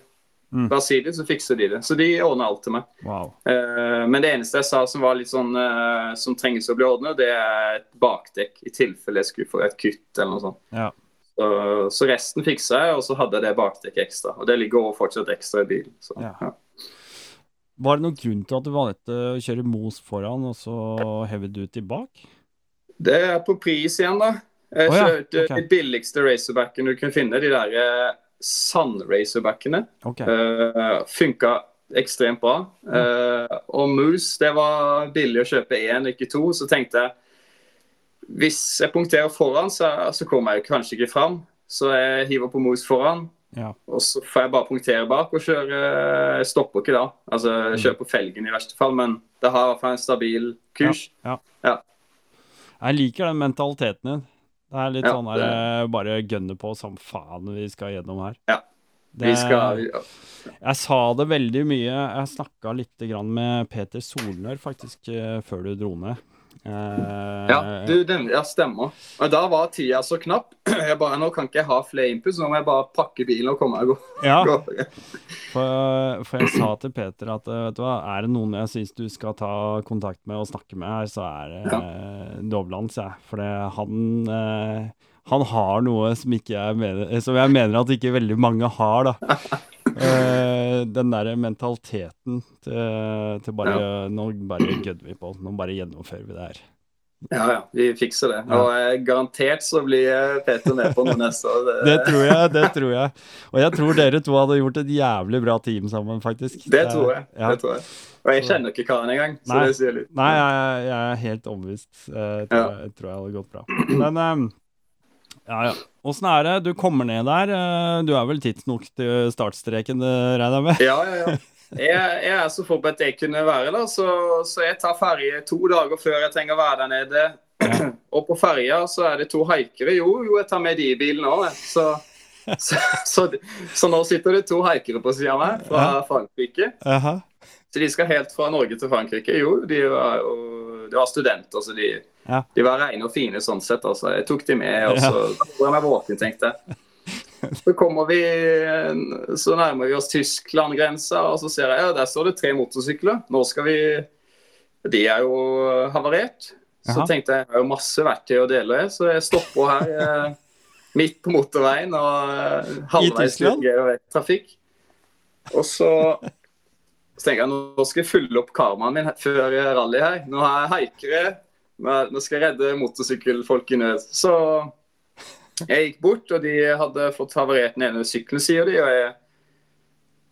S2: Mm. Brasilien, så fikser de det. Så de ordner alt til meg.
S1: Wow.
S2: Uh, men det eneste jeg sa som var litt sånn uh, som trengs å bli ordnet, det er et bakdekk, i tilfelle jeg skulle få et kutt eller noe sånt.
S1: Ja.
S2: Så, så, resten fiksa jeg, og så hadde jeg det bakdekket ekstra. Og det ligger også fortsatt ekstra i bilen. Så, ja. Ja.
S1: Var det noen grunn til at du valgte å kjøre Mos foran og så heavy duty bak?
S2: Det er på pris igjen, da. Jeg oh, ja. kjørte okay. de billigste racerbackene du kunne finne. De der eh, sand-racerbackene.
S1: Okay.
S2: Uh, funka ekstremt bra. Uh, og Moose, det var billig å kjøpe én, ikke to. Så tenkte jeg hvis jeg punkterer foran, så, så kommer jeg kanskje ikke fram. Så jeg hiver på Moose foran.
S1: Ja.
S2: Og så får jeg bare punktere bak og kjøre. Jeg stopper ikke da. Altså, jeg mm. kjører på felgen i verste fall, men det har i hvert fall en stabil kurs.
S1: Ja. Ja. Jeg liker den mentaliteten din. Det er litt sånn her det... bare gønne på som faen vi skal gjennom her.
S2: Ja. Det, vi skal
S1: Jeg sa det veldig mye. Jeg snakka litt med Peter Solnør faktisk eh, før du dro ned.
S2: Uh, ja, du, den, ja, stemmer. Og da var tida så knapp. [clears throat] Jeg bare, Nå kan ikke jeg ha flere inputs, nå må jeg bare pakke bilen og komme meg gå.
S1: Ja, [laughs] for, for, jeg sa til Peter at vet du hva, er det noen jeg syns du skal ta kontakt med og snakke med her, så er det ja. uh, Dovlands, jeg. Ja. For han uh, han har noe som, jeg mener, som jeg mener at ikke veldig mange har, da. Uh, [laughs] den der mentaliteten til, til bare ja. Nå bare gødder vi på. Nå bare gjennomfører vi det her.
S2: Ja, ja, vi fikser det. Og eh, garantert så blir Peter med på noe neste år.
S1: Det... det tror jeg, det tror jeg. Og jeg tror dere to hadde gjort et jævlig bra team sammen, faktisk.
S2: Det tror jeg. Ja. Det tror jeg. Og jeg kjenner ikke karen engang, så
S1: Nei.
S2: det sier litt.
S1: Nei, jeg, jeg er helt overbevist. Jeg tror, ja. jeg tror jeg hadde gått bra. Men um, ja, ja. Åssen er det? Du kommer ned der. Du er vel tidsnok til startstreken, regner jeg med?
S2: Ja, ja, ja. Jeg, jeg, er så forberedt jeg kunne være, da, så, så jeg tar ferje to dager før jeg trenger å være der nede. Og på ferja så er det to haikere. Jo, jo, jeg tar med de i bilen òg, så, så, så, så, nå sitter det to haikere på sida av meg fra Frankrike. Så de skal helt fra Norge til Frankrike. Jo, de var, jo, de var studenter, så de,
S1: ja.
S2: de var rene og fine sånn sett. Altså. Jeg tok de med, og så ja. var jeg meg våken, tenkte jeg. Så kommer vi, så nærmer vi oss Tyskland-grensa, og så ser jeg ja, der står det tre motorsykler. Nå skal vi De er jo havarert. Så Aha. tenkte jeg jeg har jo masse verktøy å dele, så jeg stopper her eh, midt på motorveien og eh, halvveis i trafikk. Og så så tenker jeg nå skal jeg fylle opp karmaen min før rally her. Nå har jeg haikere. Nå skal jeg redde motorsykkelfolk i nød. Så jeg gikk bort, og de hadde fått havarert den ene sykkelen, sier de. Og jeg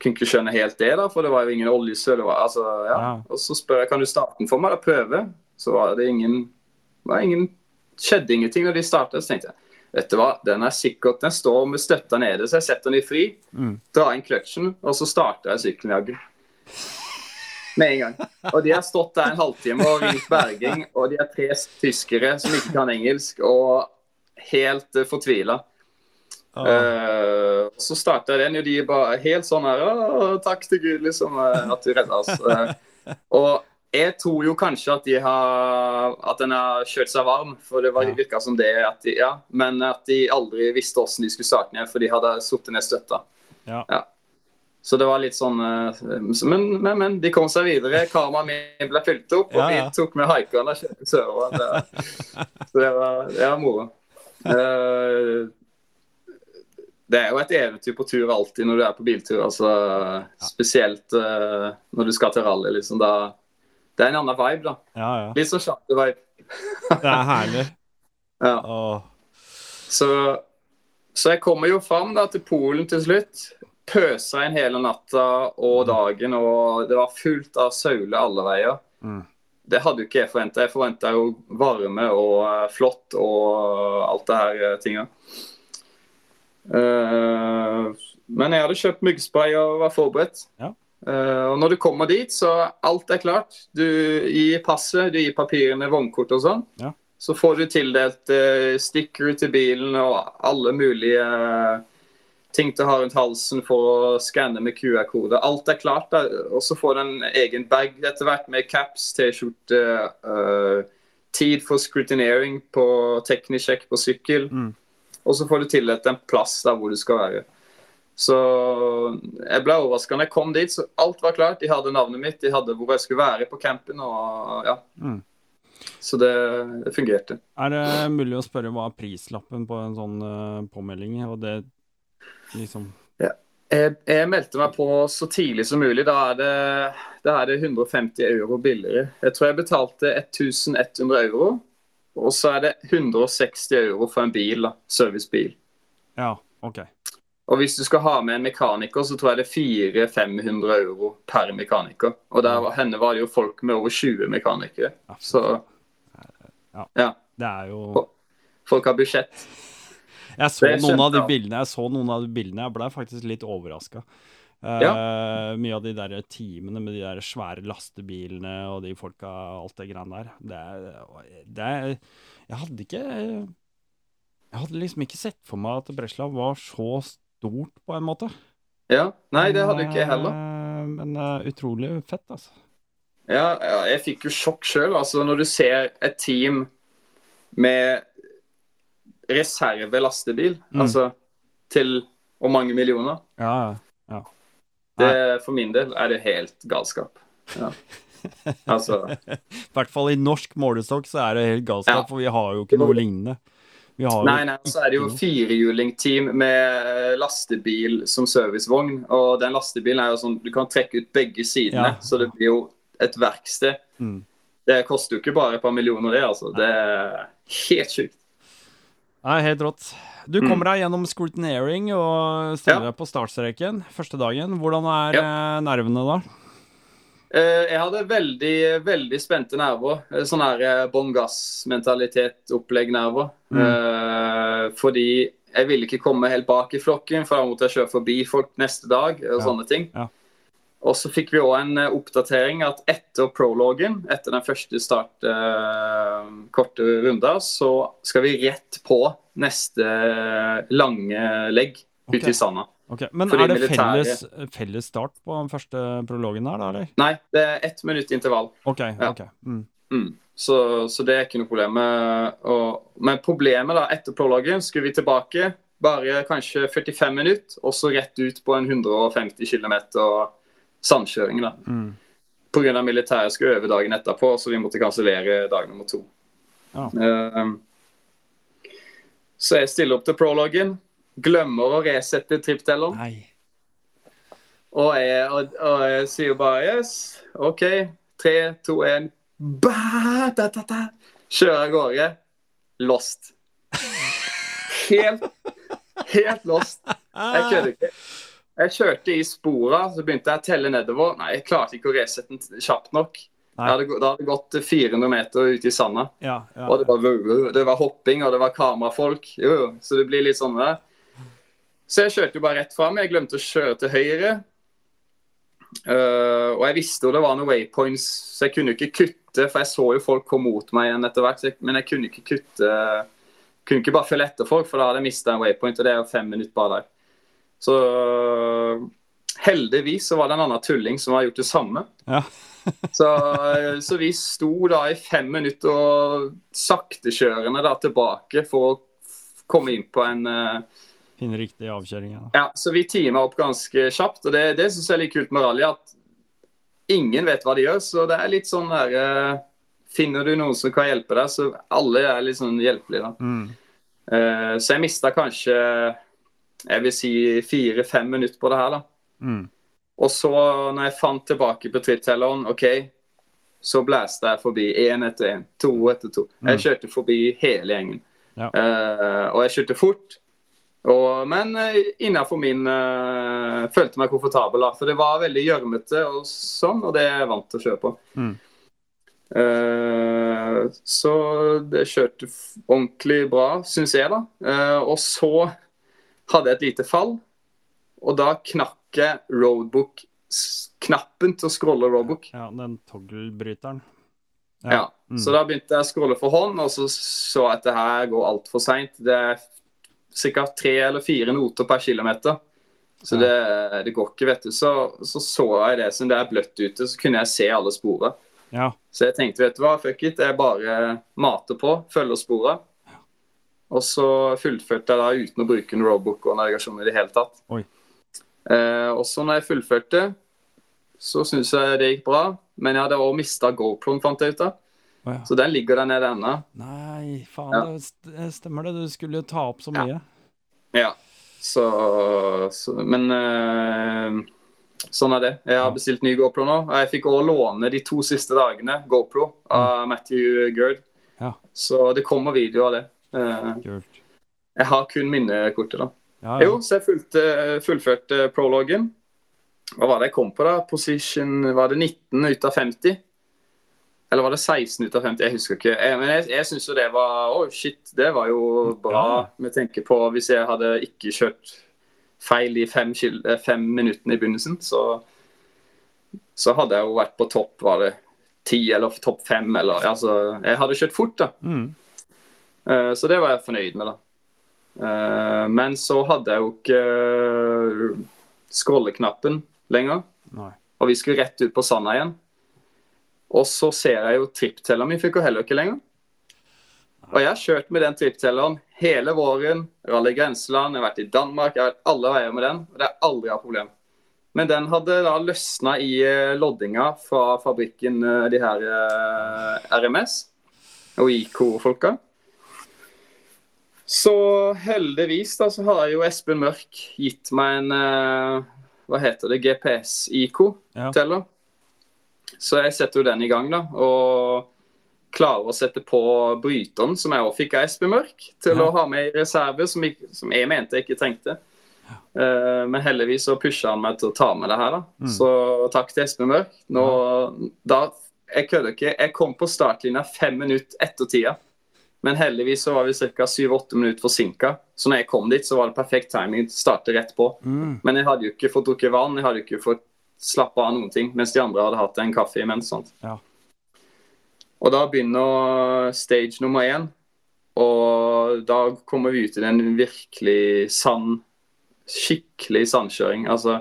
S2: kunne ikke skjønne helt det, da, for det var jo ingen oljesøl. Altså, ja. ja. Og så spør jeg kan du starte den for meg, da prøve. Så var det ingen, var ingen skjedde ingenting når de startet. Så tenkte jeg vet du hva, den er sikkert, den står med støtta nede, så jeg setter den i fri.
S1: Mm.
S2: Drar inn kløtsjen, og så starter jeg sykkelen. Med en gang. Og de har stått der en halvtime og ringt berging, og de er tre tyskere som ikke kan engelsk. og helt uh, fortvila.
S1: Ah.
S2: Uh, så starta den, og de bare helt sånn her Takk til Gud, liksom, uh, at du redda oss. Uh, og jeg tror jo kanskje at de har At den har kjørt seg varm, for det var, ja. virka som det. At de, ja, men at de aldri visste hvordan de skulle starte ned, for de hadde sittet ned støtta.
S1: Ja.
S2: ja. Så det var litt sånn Men, men, men de kom seg videre. Karmaen min ble fylt opp, og vi tok med haikerne og sørover. Så det var, det var moro. Uh, det er jo et eventyr på tur alltid når du er på biltur. altså. Spesielt uh, når du skal til rally. liksom da Det er en annen vibe, da.
S1: Ja, ja.
S2: Litt sånn charter-vibe.
S1: det er herlig. [laughs]
S2: Ja. Så, så jeg kommer jo fram da til Polen til slutt. Pøsa inn hele natta og dagen, og det var fullt av sauler alle veier.
S1: Mm.
S2: Det hadde jo ikke jeg forventa. Jeg forventa jo varme og uh, flott og alt det her uh, tinga. Uh, men jeg hadde kjøpt myggspray og var forberedt.
S1: Ja.
S2: og når du kommer dit, så alt er klart. Du gir passet, du gir papirene, vognkort og sånn.
S1: Ja.
S2: Så får du tildelt sticker til bilen og alle mulige ting til å ha rundt halsen for å skanne med QR-kode. Alt er klart. Og så får du en egen bag etter hvert med caps, T-skjorte, uh, tid for scrutinering på teknisk sjekk på sykkel.
S1: Mm.
S2: Og så får du tildelt en plass der hvor du skal være. Så jeg ble overraska når jeg kom dit. så Alt var klart. De hadde navnet mitt, de hadde hvor jeg skulle være på campen. og ja.
S1: Mm.
S2: Så det, det, fungerte.
S1: Er det mulig å spørre hva prislappen på en sånn uh, påmelding? Og det liksom?
S2: Ja. Jeg, jeg, meldte meg på så tidlig som mulig. Da er, det, da er det 150 euro billigere. Jeg tror jeg betalte 1100 euro. Og så er det 160 euro for en bil, da. Servicebil.
S1: Ja, ok.
S2: Og hvis du skal ha med en mekaniker, så tror jeg det er 400-500 euro per mekaniker. Og der henne var det jo folk med over 20 mekanikere. Så
S1: ja.
S2: ja.
S1: Det er jo
S2: Folk har budsjett.
S1: Jeg så, noen av de bildene, jeg så noen av de bildene, jeg ble faktisk litt overraska. Uh,
S2: ja.
S1: Mye av de der teamene med de der svære lastebilene og de folka, alt det greiene der. Det det Jeg hadde ikke Jeg hadde liksom ikke sett for meg at Breslau var så stort, på en måte.
S2: Ja. Nei, det hadde ikke jeg heller.
S1: Uh, men uh, utrolig fett, altså.
S2: Ja, ja jeg fikk jo sjokk sjøl. Altså, når du ser et team med reservelastebil,
S1: Mm.
S2: altså til og mange millioner.
S1: Ja, ja.
S2: Det, for min del er det helt galskap. Ja. Altså [laughs]
S1: I hvert fall i norsk målestokk så er det helt galskap,
S2: Ja.
S1: for vi har jo ikke noe lignende. Vi har
S2: Nei, nei, så er det jo firehjulingteam med lastebil som servicevogn. Og den lastebilen er jo sånn Du kan trekke ut begge sidene,
S1: Ja.
S2: så det blir jo et verksted.
S1: Mm.
S2: Det det koster jo ikke bare et par millioner, det. altså. Det er helt sjukt.
S1: Nei, helt rått. Du
S2: Mm.
S1: kommer deg gjennom scrutineering og stiller
S2: Ja.
S1: deg på startstreken første dagen. Hvordan er ja. nervene da?
S2: Eh, Jeg hadde veldig, veldig spente nerver. Eh, Sånn her eh, bånn gass-mentalitet-opplegg-nerver. Mm. fordi jeg ville ikke komme helt bak i flokken, for da måtte jeg kjøre forbi folk neste dag. og
S1: Ja,
S2: sånne ting.
S1: ja.
S2: Og så fikk vi òg en eh, oppdatering at etter prologen, etter den første start eh, korte runda, så skal vi rett på neste eh, lange legg
S1: Ok.
S2: ute i sanda.
S1: Okay. Men
S2: Fordi
S1: er det
S2: militære-
S1: felles, felles start på den første prologen her, da, eller?
S2: Nei, det er ett minutt intervall.
S1: OK.
S2: Ja.
S1: ok. Mm.
S2: Mm. Så, så det er ikke noe problem. med Og, men problemet da, etter prologen skulle vi tilbake bare kanskje 45 minutter, og så rett ut på en 150 km sandkjøring. da.
S1: Mm.
S2: Pga. militæret skulle øve dagen etterpå, så vi måtte kansellere dag nummer to.
S1: Ja.
S2: Uh, så jeg stiller opp til prologen, glemmer å resette
S1: tripptelleren.
S2: Og jeg, og, og jeg sier bare yes, OK. Tre, to, én. Kjører av gårde. Lost. [laughs] Helt, helt lost. Jeg kødder ikke. Jeg kjørte i spora, så begynte jeg å telle nedover. Nei, jeg klarte ikke å resette den kjapt nok. Hadde, da hadde det gått 400 meter ute i sanda.
S1: Ja, ja.
S2: Og det var, det var hopping, og det var kamerafolk. Jo, jo. så det blir litt sånn der. Så jeg kjørte jo bare rett fram. Jeg glemte å kjøre til høyre. Uh, og jeg visste jo det var noen waypoints, så jeg kunne ikke kutte. For jeg så jo folk komme mot meg igjen etter hvert, men jeg kunne ikke kutte. Kunne ikke bare følge etter folk, for da hadde jeg mista en waypoint, og det er jo fem minutter bare der. Så heldigvis så var det en annen tulling som har gjort det samme.
S1: Ja. [laughs]
S2: Så, så vi sto da i fem minutter og saktekjørende da tilbake for å komme inn på en uh,
S1: Finne riktig avkjøring. Ja.
S2: Ja, så vi teama opp ganske kjapt, og det, det syns jeg er litt kult med rally. At ingen vet hva de gjør, så det er litt sånn der uh, Finner du noen som kan hjelpe deg, så alle er litt sånn hjelpelige, da.
S1: Mm.
S2: Uh, så jeg mista kanskje jeg vil si fire-fem minutter på det her, da.
S1: Mm.
S2: Og så, når jeg fant tilbake på trittelleren, OK, så blæste jeg forbi én etter én, to etter to. Jeg
S1: Mm.
S2: kjørte forbi hele gjengen.
S1: Ja.
S2: Uh, og jeg kjørte fort. Og, men uh, innafor min uh, Følte meg komfortabel, da. For det var veldig gjørmete og sånn, og det er jeg vant til å kjøre på.
S1: Mm.
S2: Uh, så det kjørte ordentlig bra, syns jeg, da. Eh, og så hadde jeg et lite fall, og da knakk jeg roadbook-knappen til å scrolle roadbook.
S1: ja, den toggle-bryteren.
S2: Ja.
S1: Mm.
S2: Så da begynte jeg å scrolle for hånd, og så så jeg at det her går altfor seint. Det er ca. tre eller fire noter per kilometer. Så det, det går ikke, vet du. Så, så så jeg det som det er bløtt ute, så kunne jeg se alle sporene.
S1: Ja.
S2: Så jeg tenkte, vet du hva, fuck it, jeg bare mater på, følger sporene. Og så fullførte jeg da uten å bruke en roadbook og navigasjon i det hele tatt.
S1: Oi.
S2: Eh, og så når jeg fullførte, så syns jeg det gikk bra. Men jeg hadde òg mista GoProen, fant jeg ut av.
S1: Oh, ja.
S2: Så den ligger der nede ennå.
S1: Nei, faen,
S2: Ja.
S1: det stemmer det. Du skulle jo ta opp så mye.
S2: Ja. Så, så Men eh, sånn er det. Jeg har bestilt ny GoPro nå. og Jeg fikk òg låne de to siste dagene GoPro av Matthew Gerd.
S1: Ja.
S2: Så det kommer video av det. Eh,
S1: Kult.
S2: jeg har kun minnekortet, da.
S1: Ja, ja.
S2: Jo, så jeg fulgte, fullførte prologen. Hva var det jeg kom på, da? Position Var det 19 ut av 50? Eller var det 16 ut av 50? Jeg husker ikke. Jeg, men jeg, jeg syns jo det var Å, shit. Det var jo bra
S1: Ja.
S2: med tenke på hvis jeg hadde ikke kjørt feil i fem, eh, fem minuttene i begynnelsen, så, så hadde jeg jo vært på topp, var det ti eller topp fem, eller Altså, jeg hadde kjørt fort, da.
S1: Mm.
S2: Eh, Så det var jeg fornøyd med, da. Eh, Men så hadde jeg jo ikke eh, scrolleknappen lenger,
S1: Nei.
S2: og vi skulle rett ut på sanda igjen. Og så ser jeg jo tripptelleren min fikk jo heller ikke lenger. Og jeg har kjørt med den tripptelleren hele våren. Rally Grenseland, jeg har vært i Danmark, jeg har vært alle veier med den. Og det er aldri hatt problem. Men den hadde da løsna i loddinga fra fabrikken, de her RMS og IK-folka. Så heldigvis da, så har jo Espen Mørk gitt meg en eh, Hva heter det? GPS-IK-teller.
S1: Ja.
S2: Så jeg setter jo den i gang, da. Og klarer å sette på bryteren, som jeg også fikk av Espen Mørk, til
S1: Ja.
S2: å ha med i reserve, som jeg, som jeg mente jeg ikke trengte. Eh, men heldigvis så pusha han meg til å ta med det her, da.
S1: Mm.
S2: Så takk til Espen Mørk. Nå, da, jeg kødder ikke. Jeg kom på startlinja fem minutter etter tida. Men heldigvis så var vi ca. 7-8 minutter forsinka. Så når jeg kom dit, så var det perfekt timing. Starte rett på.
S1: Mm.
S2: Men jeg hadde jo ikke fått drukket vann, jeg hadde jo ikke fått slappe av noen ting. Mens de andre hadde hatt en kaffe imens. sånt.
S1: Ja.
S2: Og da begynner stage nummer én. Og da kommer vi ut i den virkelig sand Skikkelig sandkjøring. Altså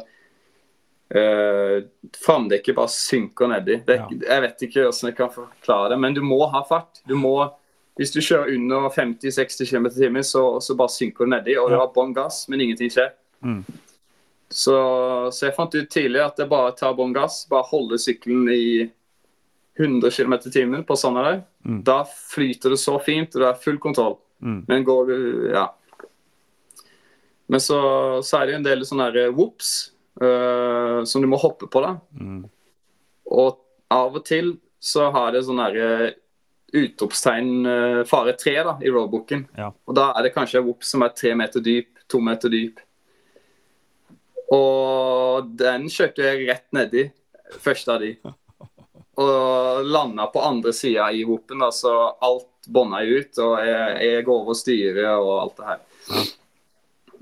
S2: øh, Framdekket bare synker nedi. Det,
S1: Ja.
S2: Jeg vet ikke hvordan jeg kan forklare det, men du må ha fart. Du må hvis du kjører under 50-60 km i timen, så, så bare synker du nedi. Og du har bånn gass, men ingenting skjer.
S1: Mm.
S2: Så, så jeg fant ut tidlig at det bare tar bånn gass. Bare holde sykkelen i 100 km i timen på sanda der.
S1: Mm.
S2: Da flyter det så fint, og du har full kontroll.
S1: Mm.
S2: Men går du Ja. Men så, så er det jo en del sånne her whoops øh, som du må hoppe på, da.
S1: Mm.
S2: Og av og til så har det sånn herre utropstegn øh, fare tre da, i roadbooken.
S1: Ja.
S2: Og da er det kanskje en whoop som er tre meter dyp, to meter dyp. Og den kjørte jeg rett nedi, første av de. [laughs] Og landa på andre sida i whoopen, da, så alt bånda ut. Og jeg, jeg går over styret og alt det her.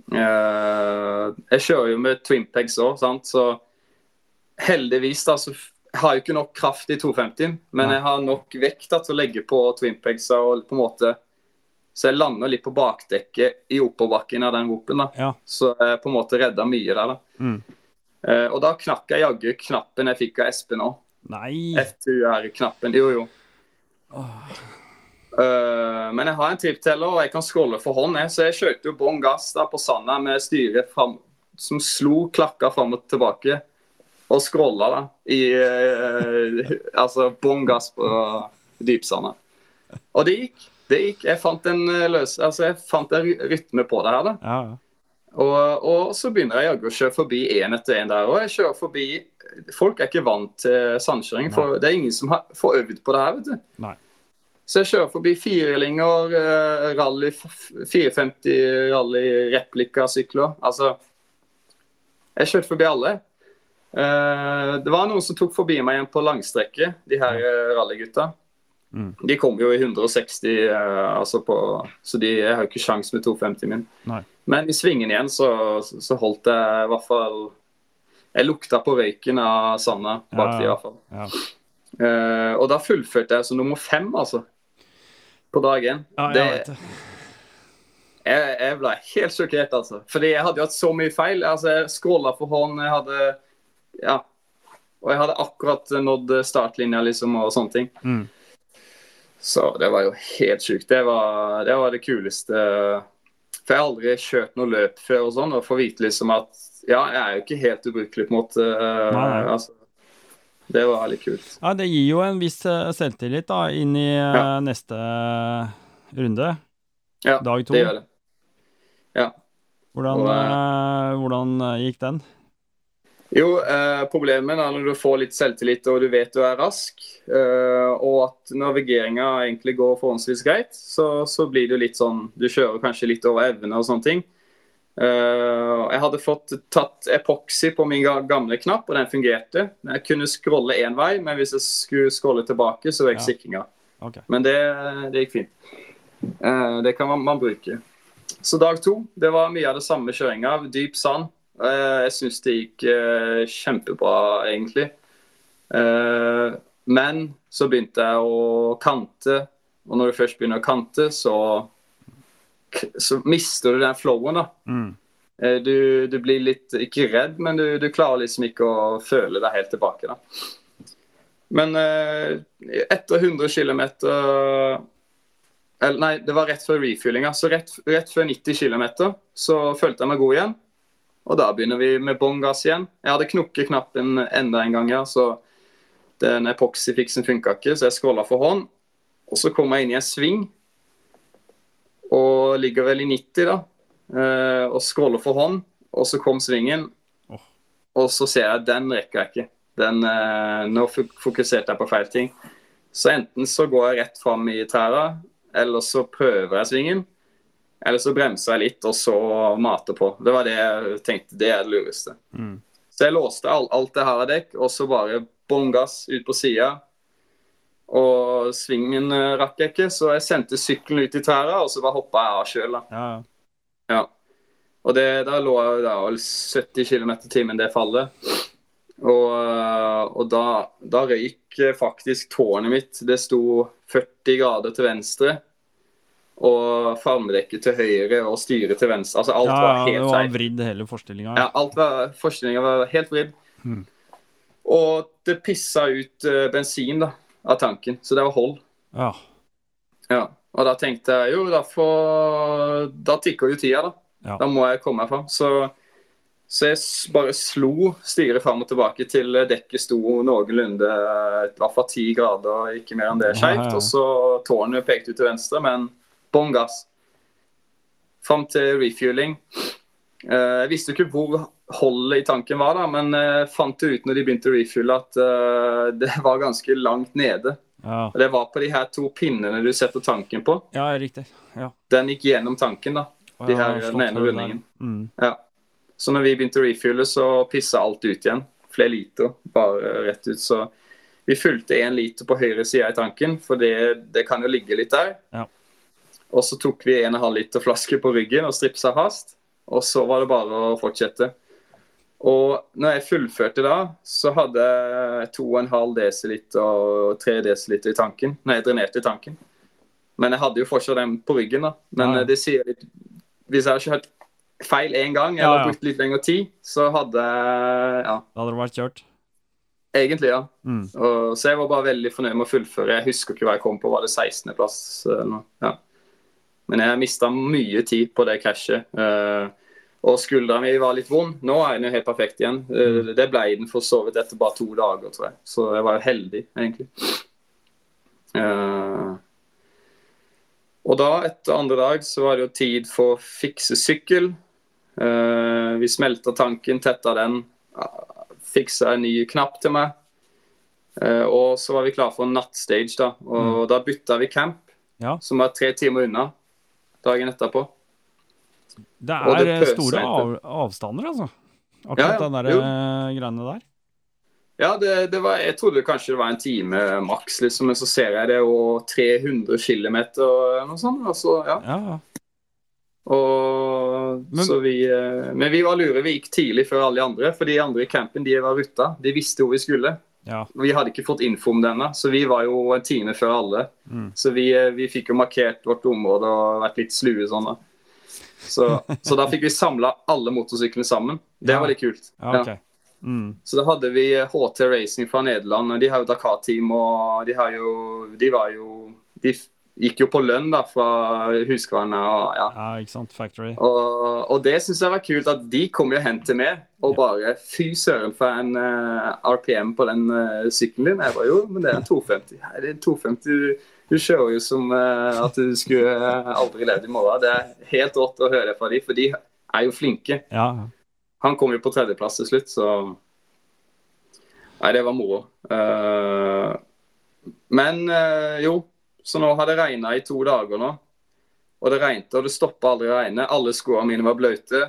S2: Eh, jeg kjører jo med Twinpegs òg, så heldigvis da, så jeg har jo ikke nok kraft i 250, men jeg har nok vekt da, til å legge på Twinpegs og på en måte Så jeg lander litt på bakdekket i oppoverbakken av den whoopen. da.
S1: Ja.
S2: Så jeg på en måte redda mye der, da.
S1: Mm.
S2: Eh, og da knakk jeg jaggu knappen jeg fikk av Espen òg. FTUR-knappen. Jo, jo.
S1: Oh.
S2: Eh, men jeg har en trippteller, og jeg kan skrolle for hånd. Jeg, så jeg kjørte jo bånn gass da på sanda med styret fram, som slo klakka fram og tilbake. Og scrolla da i eh, Altså bånn gass på dypsanda. Og det gikk. Det gikk. Jeg fant en eh, løs... Altså, jeg fant en rytme på det her, da.
S1: Ja, ja.
S2: Og, og så begynner jeg å kjøre forbi én etter én der. Og jeg kjører forbi Folk er ikke vant til sandkjøring. For det er ingen som har, får øvd på det her. vet du.
S1: Nei.
S2: Så jeg kjører forbi firelinger, eh, rally, f- 450 rally-replikasykler. Altså Jeg kjørte forbi alle. Eh, det var noen som tok forbi meg igjen på langstrekket, de her eh, rallygutta.
S1: Mm.
S2: De kom jo i 160, eh, altså på, så de, jeg har jo ikke sjans med 250 min.
S1: Nei.
S2: Men i svingen igjen så, så holdt jeg i hvert fall Jeg lukta på røyken av sanda bak
S1: Ja,
S2: de i hvert fall.
S1: Ja.
S2: Uh, og da fullførte jeg som nummer fem, altså. På dag én.
S1: Ja,
S2: Det-
S1: jeg vet det.
S2: jeg, jeg ble helt sjokkert, altså. Fordi jeg hadde jo hatt så mye feil. Altså, Jeg scrolla for hånd, jeg hadde Ja. Og jeg hadde akkurat nådd startlinja, liksom, og sånne ting.
S1: Mm.
S2: Så det var jo helt sjukt. Det, var- det var det kuleste. For jeg har aldri kjørt noe løp før og sånn, og få vite liksom at ja, jeg er jo ikke helt ubrukelig, på en måte.
S1: Nei.
S2: Altså, det var litt kult.
S1: Ja, det gir jo en viss eh, selvtillit da, inn i eh,
S2: Ja.
S1: neste runde.
S2: Ja,
S1: Dag to.
S2: det gjør det. Ja.
S1: Hvordan,
S2: Og,
S1: uh, hvordan eh, gikk den?
S2: Jo, eh, problemet er når du får litt selvtillit og du vet du er rask, eh, og at navigeringa egentlig går forholdsvis greit, så, så blir det jo litt sånn Du kjører kanskje litt over evne og sånne ting. Eh, jeg hadde fått tatt epoxy på min gamle knapp, og den fungerte. Jeg kunne scrolle én vei, men hvis jeg skulle scrolle tilbake, så røyk
S1: Ja.
S2: sikringa.
S1: Okay.
S2: Men det, det gikk fint. Eh, det kan man, man bruke. Så dag to, det var mye av det samme kjøringa. Dyp sand. Eh, jeg syns det gikk eh, kjempebra, egentlig. Eh, men så begynte jeg å kante, og når du først begynner å kante, så, så mister du den flowen, da.
S1: Mm.
S2: Du, du blir litt, ikke redd, men du, du klarer liksom ikke å føle deg helt tilbake. da. Men etter 100 km eller Nei, det var rett før refuelinga. Så rett, rett før 90 km så følte jeg meg god igjen. Og da begynner vi med bånn gass igjen. Jeg hadde knukket knappen enda en gang, ja, så den epoxy-fiksen funka ikke, så jeg skrolla for hånd. Og så kom jeg inn i en sving, og ligger vel i 90, da. eh, og scroller for hånd, og så kom svingen. Og så ser jeg den rekker jeg ikke. Den, eh, nå fokuserte jeg på feil ting. Så enten så går jeg rett fram i trærne, eller så prøver jeg svingen. Eller så bremsa jeg litt, og så mater på. Det var det jeg tenkte. Det er det lureste.
S1: Mm.
S2: Så jeg låste alt, alt det her av dekk, og så bare bånn gass ut på sida. Og svingen eh, rakk jeg ikke, så jeg sendte sykkelen ut i trærne, og så bare hoppa jeg av sjøl.
S1: Ja, ja.
S2: Og det, da lå jeg der vel 70 km i timen det fallet. Og, øh, og da, da røyk faktisk tårnet mitt. Det sto 40 grader til venstre. Og farmdekket til høyre og styret til venstre. Altså alt
S1: ja,
S2: var
S1: ja, det var
S2: feil.
S1: vridd hele forestillinga.
S2: Ja, alt var, forestillinga var helt vridd.
S1: Mm.
S2: Og det pissa ut uh, bensin da, av tanken, så det var hold.
S1: Ja.
S2: Ja. Og da tenkte jeg jo, da, får, da tikker jo tida, da.
S1: Ja.
S2: Da må jeg komme meg fram. Så, så jeg bare slo styret fram og tilbake til dekket sto noenlunde i hvert fall ti grader, ikke mer enn det,
S1: Ja, ja,
S2: skeivt. Og så tårnet pekte ut til venstre, men bånn gass. Fram til refueling. Eh, Jeg visste ikke hvor holdet i tanken var, da, men jeg fant det ut når de begynte å refuele at eh, [laughs] det var ganske langt nede.
S1: Ja.
S2: Det var på de her to pinnene du setter tanken på.
S1: ja, riktig. Ja.
S2: Den gikk gjennom tanken, da. De her,
S1: ja,
S2: den ene rundingen.
S1: Mm.
S2: Ja. Så når vi begynte å refuele, så pissa alt ut igjen. Flere liter bare rett ut. Så vi fulgte én liter på høyre side i tanken, for det, det kan jo ligge litt der.
S1: Ja.
S2: Og så tok vi en og en halv liter flaske på ryggen og stripsa fast. Og så var det bare å fortsette. Og når jeg fullførte da, så hadde jeg 2,5 dl og 3 dl i tanken. Når jeg drenerte i tanken. Men jeg hadde jo fortsatt den på ryggen, da. Men
S1: Ja, ja.
S2: eh, det sier litt Hvis jeg hadde kjørt feil én gang, eller
S1: ja.
S2: brukt litt lengre tid, så hadde Ja,
S1: Da hadde det vært kjørt.
S2: egentlig, ja.
S1: Mm.
S2: Og, så jeg var bare veldig fornøyd med å fullføre. Jeg husker ikke hva jeg kom på, var det 16.-plass eller noe? Ja. Men jeg mista mye tid på det cashet. eh, og skuldra mi var litt vond. Nå er den jo helt perfekt igjen. Eh, det ble den for så vidt etter bare to dager, tror jeg. Så jeg var jo heldig, egentlig. Eh, og da, etter andre dag, så var det jo tid for å fikse sykkel. Vi smelta tanken, tetta den, fiksa en ny knapp til meg. Og så var vi klar for nattstage, da. Og da bytta vi camp,
S1: Ja.
S2: som var tre timer unna dagen etterpå.
S1: Det er
S2: det
S1: eh, store av, avstander, altså. Akkurat
S2: Ja, ja,
S1: den der eh, greiene der.
S2: Ja, det, det var, jeg trodde kanskje det var en time maks, liksom, men så ser jeg det og 300 km og noe sånt. Altså, ja.
S1: Ja.
S2: Og,
S1: Men-
S2: så vi, eh, men vi var lure. Vi gikk tidlig før alle de andre, for de andre i campen de var rutta. De visste hvor vi skulle.
S1: Ja.
S2: Vi hadde ikke fått info om denne, så vi var jo en time før alle.
S1: Mm.
S2: Så vi, eh, vi fikk jo markert vårt område og vært litt slue sånn. da. Så, [laughs] så da fikk vi samla alle motorsyklene sammen. Det
S1: Ja.
S2: var litt kult.
S1: ja ok. Mm.
S2: Så da hadde vi HT Racing fra Nederland. og De har jo Dakar-team, og de har jo De var jo De gikk jo på lønn da fra Husqvarna og ja.
S1: Ja, ikke sant. Factory.
S2: Og, og det syns jeg var kult, at de kom jo hen til meg og bare Fy søren for en uh, RPM på den uh, sykkelen din. Jeg bare jo, men det er en 250. Nei, det er en 250. Du, du kjører jo som uh, at du skulle eh, aldri levd i morgen. Det er helt rått å høre fra de, for de er jo flinke.
S1: Ja.
S2: Han kom jo på tredjeplass til slutt, så Nei, det var moro. Eh, men eh, jo, så nå har det regna i to dager nå. Og det regnet, og det stoppa aldri å regne. Alle skoene mine var bløte.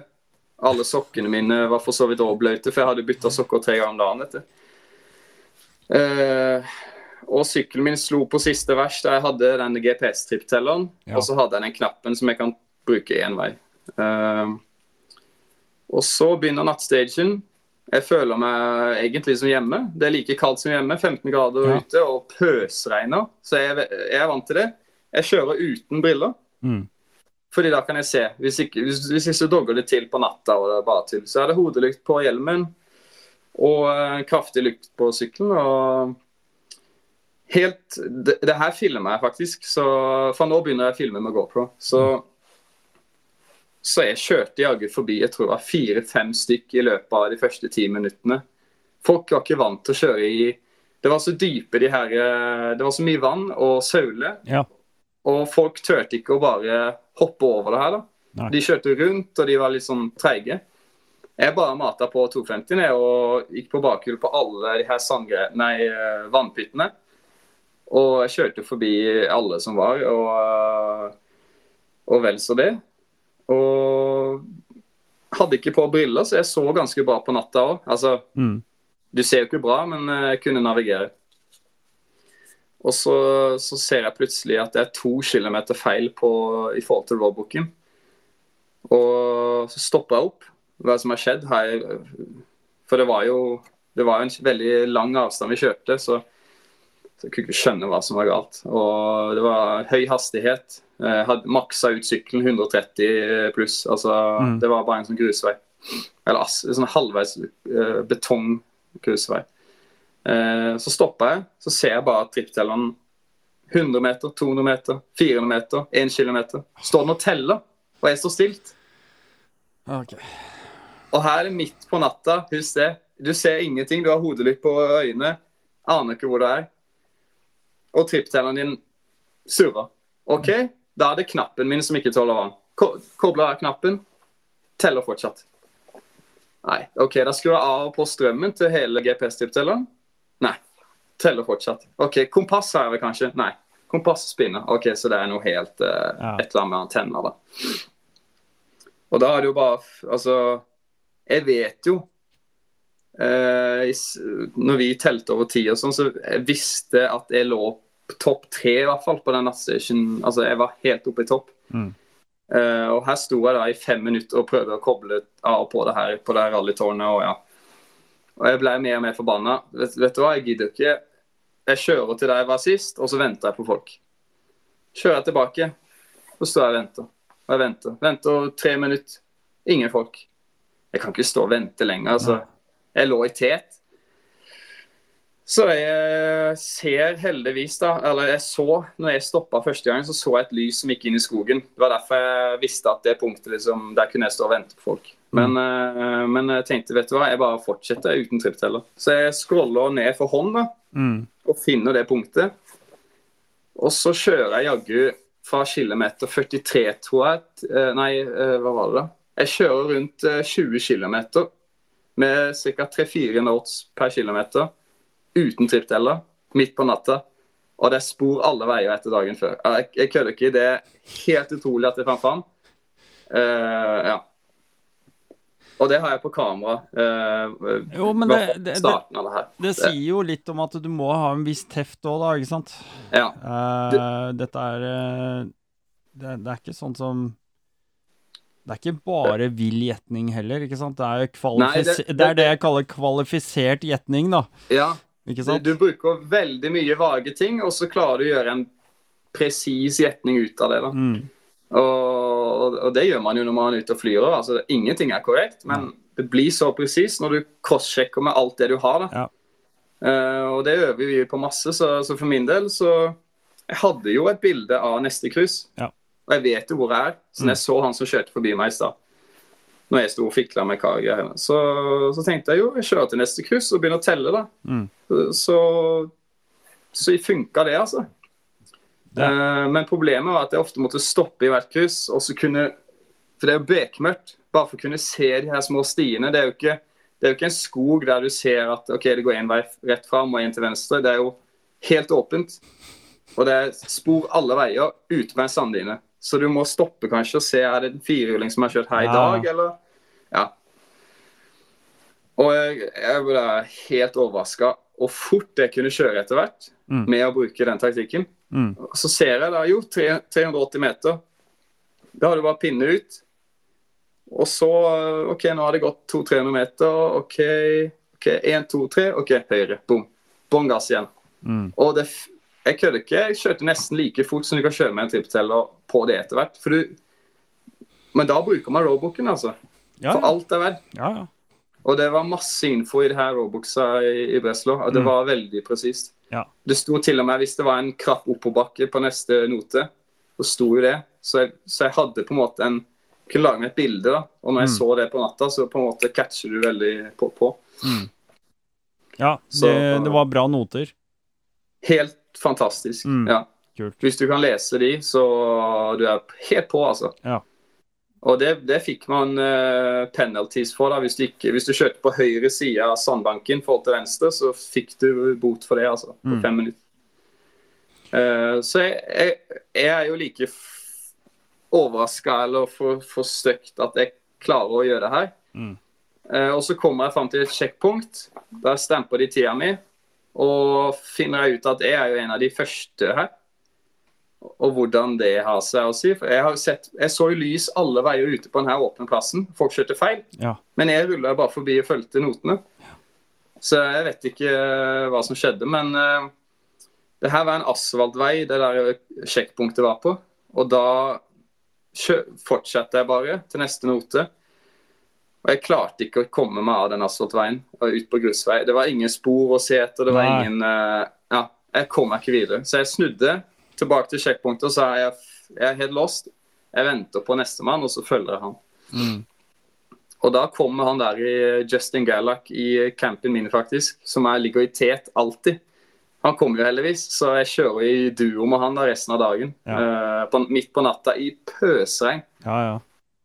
S2: Alle sokkene mine var for så vidt også bløte, for jeg hadde bytta sokker tre ganger om dagen. Etter. Eh, og sykkelen min slo på siste vers da jeg hadde den GPS-tripptelleren.
S1: Ja.
S2: Og så hadde jeg den knappen som jeg kan bruke én vei. Eh, og så begynner nattstagen. Jeg føler meg egentlig som hjemme. Det er like kaldt som hjemme. 15 grader
S1: Ja.
S2: ute og pøsregner. Så jeg, jeg er vant til det. Jeg kjører uten briller.
S1: Mm.
S2: Fordi da kan jeg se. Hvis ikke, hvis, hvis ikke så dogger det til på natta, og det er bare til. så er det hodelykt på hjelmen og eh, kraftig lykt på sykkelen. og Helt, det, det her filmer jeg faktisk, så fra nå begynner jeg å filme med GoPro. Så, så jeg kjørte jaggu forbi jeg tror det var fire-fem stykk i løpet av de første ti minuttene. Folk var ikke vant til å kjøre i Det var så dype de her eh, Det var så mye vann og saule.
S1: Ja.
S2: Og folk turte ikke å bare hoppe over det her. da.
S1: Nei.
S2: De kjørte rundt, og de var litt sånn treige. Jeg bare mata på 250 ned og gikk på bakhjul på alle de her sandgre... Nei, eh, vannpyttene. Og jeg kjørte forbi alle som var, og, og vel så det. Og hadde ikke på briller, så jeg så ganske bra på natta òg. Altså,
S1: Mm.
S2: du ser jo ikke bra, men jeg kunne navigere. Og så, så ser jeg plutselig at det er to kilometer feil på, i forhold til roadbooken. Og så stopper jeg opp. Hva som har skjedd? Jeg, for det var jo det var en veldig lang avstand vi kjørte, så, så jeg kunne ikke skjønne hva som var galt. Og det var høy hastighet. Jeg hadde maksa ut sykkelen 130 pluss. Altså,
S1: Mm.
S2: Det var bare en sånn grusvei. Eller en sånn halvveis uh, betonggrusvei. Uh, så stopper jeg, så ser jeg bare tripptelleren 100 meter, 200 meter, 400 meter, 1 km. Står den og teller, og jeg står stilt.
S1: Ok.
S2: Og her er det midt på natta, husk det. Du ser ingenting, du har hodelykt på øynene, aner ikke hvor det er. Og tripptelleren din surrer. OK, da er det knappen min som ikke tåler vann. Ko- Kobler av knappen, teller fortsatt. Nei, OK, da skrur jeg av og på strømmen til hele GPS-tipptelleren. Nei, teller fortsatt. OK, kompass har jeg kanskje? Nei. Kompass spinner. OK, så det er noe helt uh,
S1: Ja.
S2: Et eller annet med antenner, da. Og da er det jo bare Altså, jeg vet jo uh, Når vi telte over tid og sånn, så jeg visste at jeg lå topp tre, i hvert fall, på den nattstation. Altså, jeg var helt oppe i topp.
S1: Mm.
S2: Uh, og her sto jeg da i fem minutter og prøvde å koble av og på det her på det her rallytårnet. Og ja. Og jeg ble mer og mer forbanna. Vet, vet du hva, jeg gidder ikke. Jeg kjører til der jeg var sist, og så venter jeg på folk. Kjører jeg tilbake, så står jeg og venter. Og jeg venter. Venter tre minutter. Ingen folk. Jeg kan ikke stå og vente lenger. altså. Jeg lå i tet. Så jeg ser heldigvis, da Eller jeg så, når jeg stoppa første gang, så så jeg et lys som gikk inn i skogen. Det var derfor jeg visste at det punktet liksom, der kunne jeg stå og vente på folk. Men, mm. men jeg tenkte, vet du hva, jeg bare fortsetter uten trippteller. Så jeg scroller ned for hånd da,
S1: Mm.
S2: og finner det punktet. Og så kjører jeg jaggu fra kilometer 43, tror jeg. Eh, Nei, eh, hva var det da? Jeg kjører rundt eh, 20 km med ca. 3-4 knots per kilometer uten tripteller midt på natta. Og det er spor alle veier etter dagen før. Jeg, jeg kødder ikke. Det er helt utrolig at jeg fant fram. Uh, ja. Og det har jeg på kamera. Uh,
S1: Jo, men det, det, det,
S2: det
S1: det sier jo litt om at du må ha en viss teft òg, da, ikke sant?
S2: Ja.
S1: Eh, dette er det, det er ikke sånn som Det er ikke bare vill gjetning heller, ikke sant? Det er,
S2: Nei,
S1: det,
S2: det-
S1: er det jeg kaller kvalifisert gjetning, da.
S2: ja.
S1: Ikke
S2: Du,
S1: sant?
S2: du bruker veldig mye vage ting, og så klarer du å gjøre en presis gjetning ut av det. da.
S1: Mm.
S2: Og, og det gjør man jo når man er ute og flyr. Altså, ingenting er korrekt, men det blir så presis når du crosschecker med alt det du har. da.
S1: Ja.
S2: Uh, og det øver vi på masse, så, så for min del så Jeg hadde jo et bilde av neste kryss,
S1: Ja.
S2: og jeg vet jo hvor jeg er. Så mm. jeg så han som kjørte forbi meg i stad, når jeg sto og fikla med kargreiene, så, så tenkte jeg jo jeg kjører til neste kryss og begynner å telle, da.
S1: Mm.
S2: Så, så funka det, altså.
S1: Det-
S2: Eh, men problemet var at jeg ofte måtte stoppe i hvert kryss. og så kunne, For det er jo bekmørkt. Bare for å kunne se de her små stiene. Det er jo ikke, det er jo ikke en skog der du ser at ok, det går én vei rett fram og én til venstre. Det er jo helt åpent. Og det er spor alle veier utenfor sanddyne. Så du må stoppe kanskje og se er det en firehjuling som har kjørt her i
S1: Ja.
S2: dag, eller Ja. Og jeg, jeg ble helt overraska og fort jeg kunne kjøre etter hvert
S1: Mm.
S2: med å bruke den taktikken.
S1: Mm.
S2: Så ser jeg da jo 380 meter. Da har du bare pinne ut. Og så OK, nå har det gått 200-300 meter. OK, ok, 1, 2, 3. OK, høyre. Bom. Bånn gass igjen.
S1: Mm.
S2: Og det, jeg kødder ikke. Jeg kjørte nesten like fort som du kan kjøre med en trippteller på det etter hvert. Du, men da bruker man roadbooken, altså.
S1: Ja,
S2: For alt er verdt.
S1: ja, ja.
S2: Og det var masse info i det her roadbooksa i, i Breslau. Og det
S1: Mm.
S2: var veldig presist.
S1: Ja.
S2: Det sto til og med hvis det var en krapp oppoverbakke på neste note, så sto jo det. Så jeg, så jeg hadde på en måte en kunne lage meg et bilde. da, Og når jeg
S1: Mm.
S2: så det på natta, så på en måte catcher du veldig på. på.
S1: ja
S2: Så-
S1: det, det var bra noter.
S2: Helt fantastisk.
S1: Mm.
S2: ja.
S1: Kult.
S2: Hvis du kan lese de, så du er helt på, altså.
S1: Ja.
S2: Og det, det fikk man uh, penalties for. da, Hvis du, ikke, hvis du kjørte på høyre side av sandbanken forhold til venstre, så fikk du bot for det, altså. På
S1: Mm.
S2: fem minutter. Uh, så jeg, jeg, jeg, er jo like overraska eller for, for støkt at jeg klarer å gjøre det her. Mm. Uh, og så kommer jeg fram til et sjekkpunkt. Der stemper de tida mi. Og finner jeg ut at jeg er jo en av de første her. Og hvordan det har seg å si. For jeg, har sett, jeg så jo lys alle veier ute på denne åpne plassen. Folk kjørte feil.
S1: Ja.
S2: Men jeg rulla bare forbi og fulgte notene. Så jeg vet ikke uh, hva som skjedde, men uh, det her var en asfaltvei det der sjekkpunktet var på. Og da fortsatte jeg bare til neste note. Og jeg klarte ikke å komme meg av den asfaltveien og ut på grusvei. Det var ingen spor å se etter. det var Nei. ingen uh, Ja, jeg kom meg ikke videre. Så jeg snudde tilbake til sjekkpunktet og sa jeg, jeg er helt lost. Jeg venter på nestemann, og så følger jeg han.
S1: Mm.
S2: Og da kommer han der i Justin Gallack i campen min, faktisk, som er, ligger i tet alltid. Han kommer jo heldigvis, så jeg kjører i duo med han da resten av dagen. Ja. Uh, på, midt på natta i pøsregn.
S1: Ja, ja.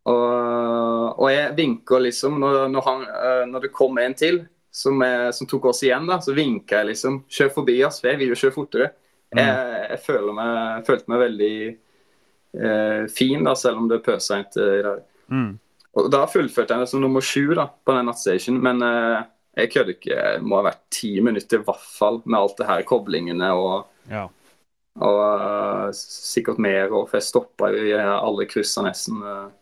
S2: Og, og, jeg vinker liksom Når, når, han, uh, når det kom en til som, er, som, tok oss igjen, da, så vinker jeg liksom. Kjør forbi oss, for jeg vil jo kjøre fortere. Mm. Jeg, jeg meg, følte meg veldig eh, fin, da, selv om det er pøsregn i dag.
S1: Mm.
S2: Og Da fullførte jeg det som nummer sju da, på den nattstationen, Men jeg kødder ikke. Det må ha vært ti minutter i hvert fall med alt det her koblingene og,
S1: ja.
S2: og uh, sikkert mer. Og for jeg stoppa jo i alle kryssene nesten. Uh.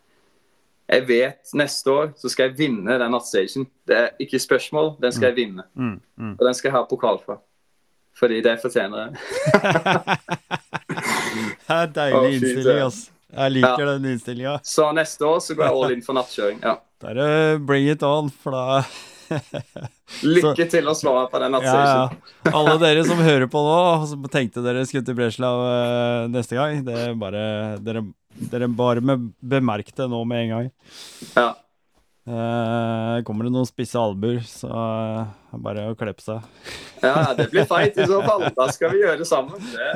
S2: Jeg vet neste år så skal jeg vinne den nattstagen. Det er ikke spørsmål, den skal jeg vinne.
S1: Mm, mm.
S2: Og den skal jeg ha pokal for. Fordi det fortjener jeg. [laughs]
S1: det er deilig innstilling, altså. Jeg liker ja. den innstillinga.
S2: Så neste år så går jeg all in for nattkjøring. ja.
S1: Da er det bring it on, for da [laughs]
S2: Lykke til å svare på den nattstation.
S1: Ja, [laughs] Alle dere som hører på nå, som tenkte dere skulle til Breslau uh, neste gang, det er bare, dere, dere bare bemerk det nå med en gang.
S2: Ja.
S1: Uh, kommer det noen spisse albuer, så uh, bare å kle på seg.
S2: ja, det blir fight i så fall. Da skal vi gjøre det sammen. Det,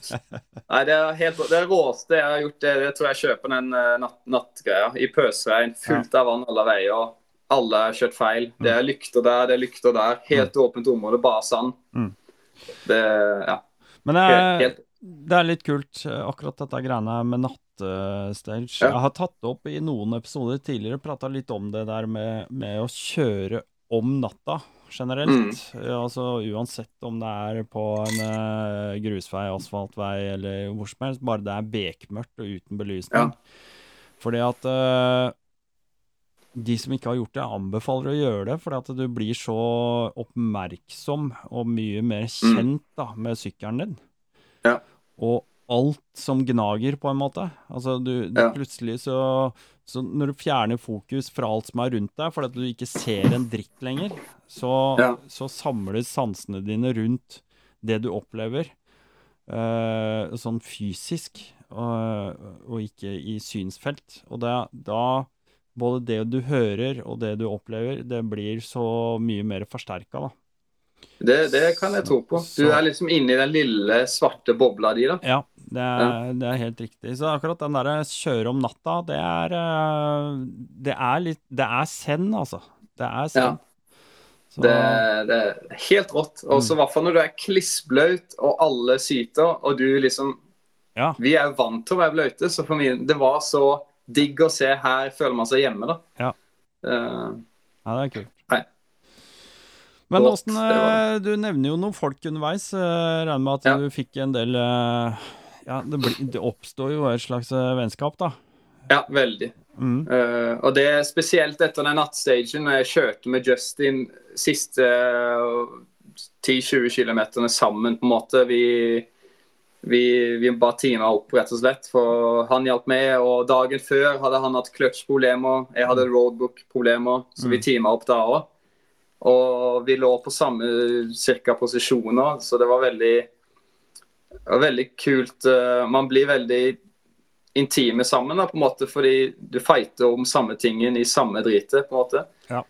S2: [laughs] nei, det er helt, det råeste jeg har gjort, det, det tror jeg kjøper den natt, nattgreia i pøsregn, fullt av vann alle veier alle har kjørt feil. Det er lykter der, det er lykter der. Helt mm. åpent område, bare sand.
S1: Mm.
S2: Det Ja.
S1: Men det er, det er litt kult, eh, akkurat dette greiene med nattestage. Ja. Jeg har tatt det opp i noen episoder tidligere, prata litt om det der med, med, å kjøre om natta generelt. Mm. Altså Uansett om det er på en uh, grusvei, asfaltvei eller hvor som helst, bare det er bekmørkt og uten belysning. Ja. Fordi at uh, de som ikke har gjort det, anbefaler å gjøre det, fordi at du blir så oppmerksom og mye mer mm. kjent da, med sykkelen din.
S2: Ja.
S1: Og alt som gnager, på en måte. Altså, du, du ja. plutselig så, så, Når du fjerner fokus fra alt som er rundt deg, fordi at du ikke ser en dritt lenger, så, ja. så samles sansene dine rundt det du opplever, uh, sånn fysisk, og, og, ikke i synsfelt. Og da, da både det du hører og det du opplever, det blir så mye mer forsterka, da.
S2: Det, det, kan jeg tro på. Du er liksom inne i den lille svarte bobla di, da.
S1: Ja, det er, det er helt riktig. Så akkurat den derre kjøre om natta, det er eh, Det er litt Det er send, altså. Det er send.
S2: Ja. Det, det, er helt rått. Og så i hvert fall når du er klissblaut og alle syter, og du liksom
S1: ja.
S2: Vi er jo vant til å være blaute, så for min, det var så digg å se her, føler man seg hjemme, da.
S1: Ja,
S2: uh,
S1: ja det er kult. Men åssen uh, Du nevner jo noen folk underveis. Uh, regner med at ja. du fikk en del Ja, det, det, oppstår jo et slags vennskap, da.
S2: Ja, veldig.
S1: Mm.
S2: og det er spesielt etter den nattstagen, når jeg kjørte med Justin siste 10-20 km sammen, på en måte. Vi vi, vi bare teama opp, rett og slett. For han hjalp meg, og dagen før hadde han hatt clutch-problemer. Jeg hadde roadbook-problemer, så vi mm. teama opp da òg. Og vi lå på samme cirka posisjoner, så det var veldig, veldig kult. Eh, man blir veldig intime sammen, da, på en måte, fordi du fighter om samme tingen i samme dritet. på en måte.
S1: Ja.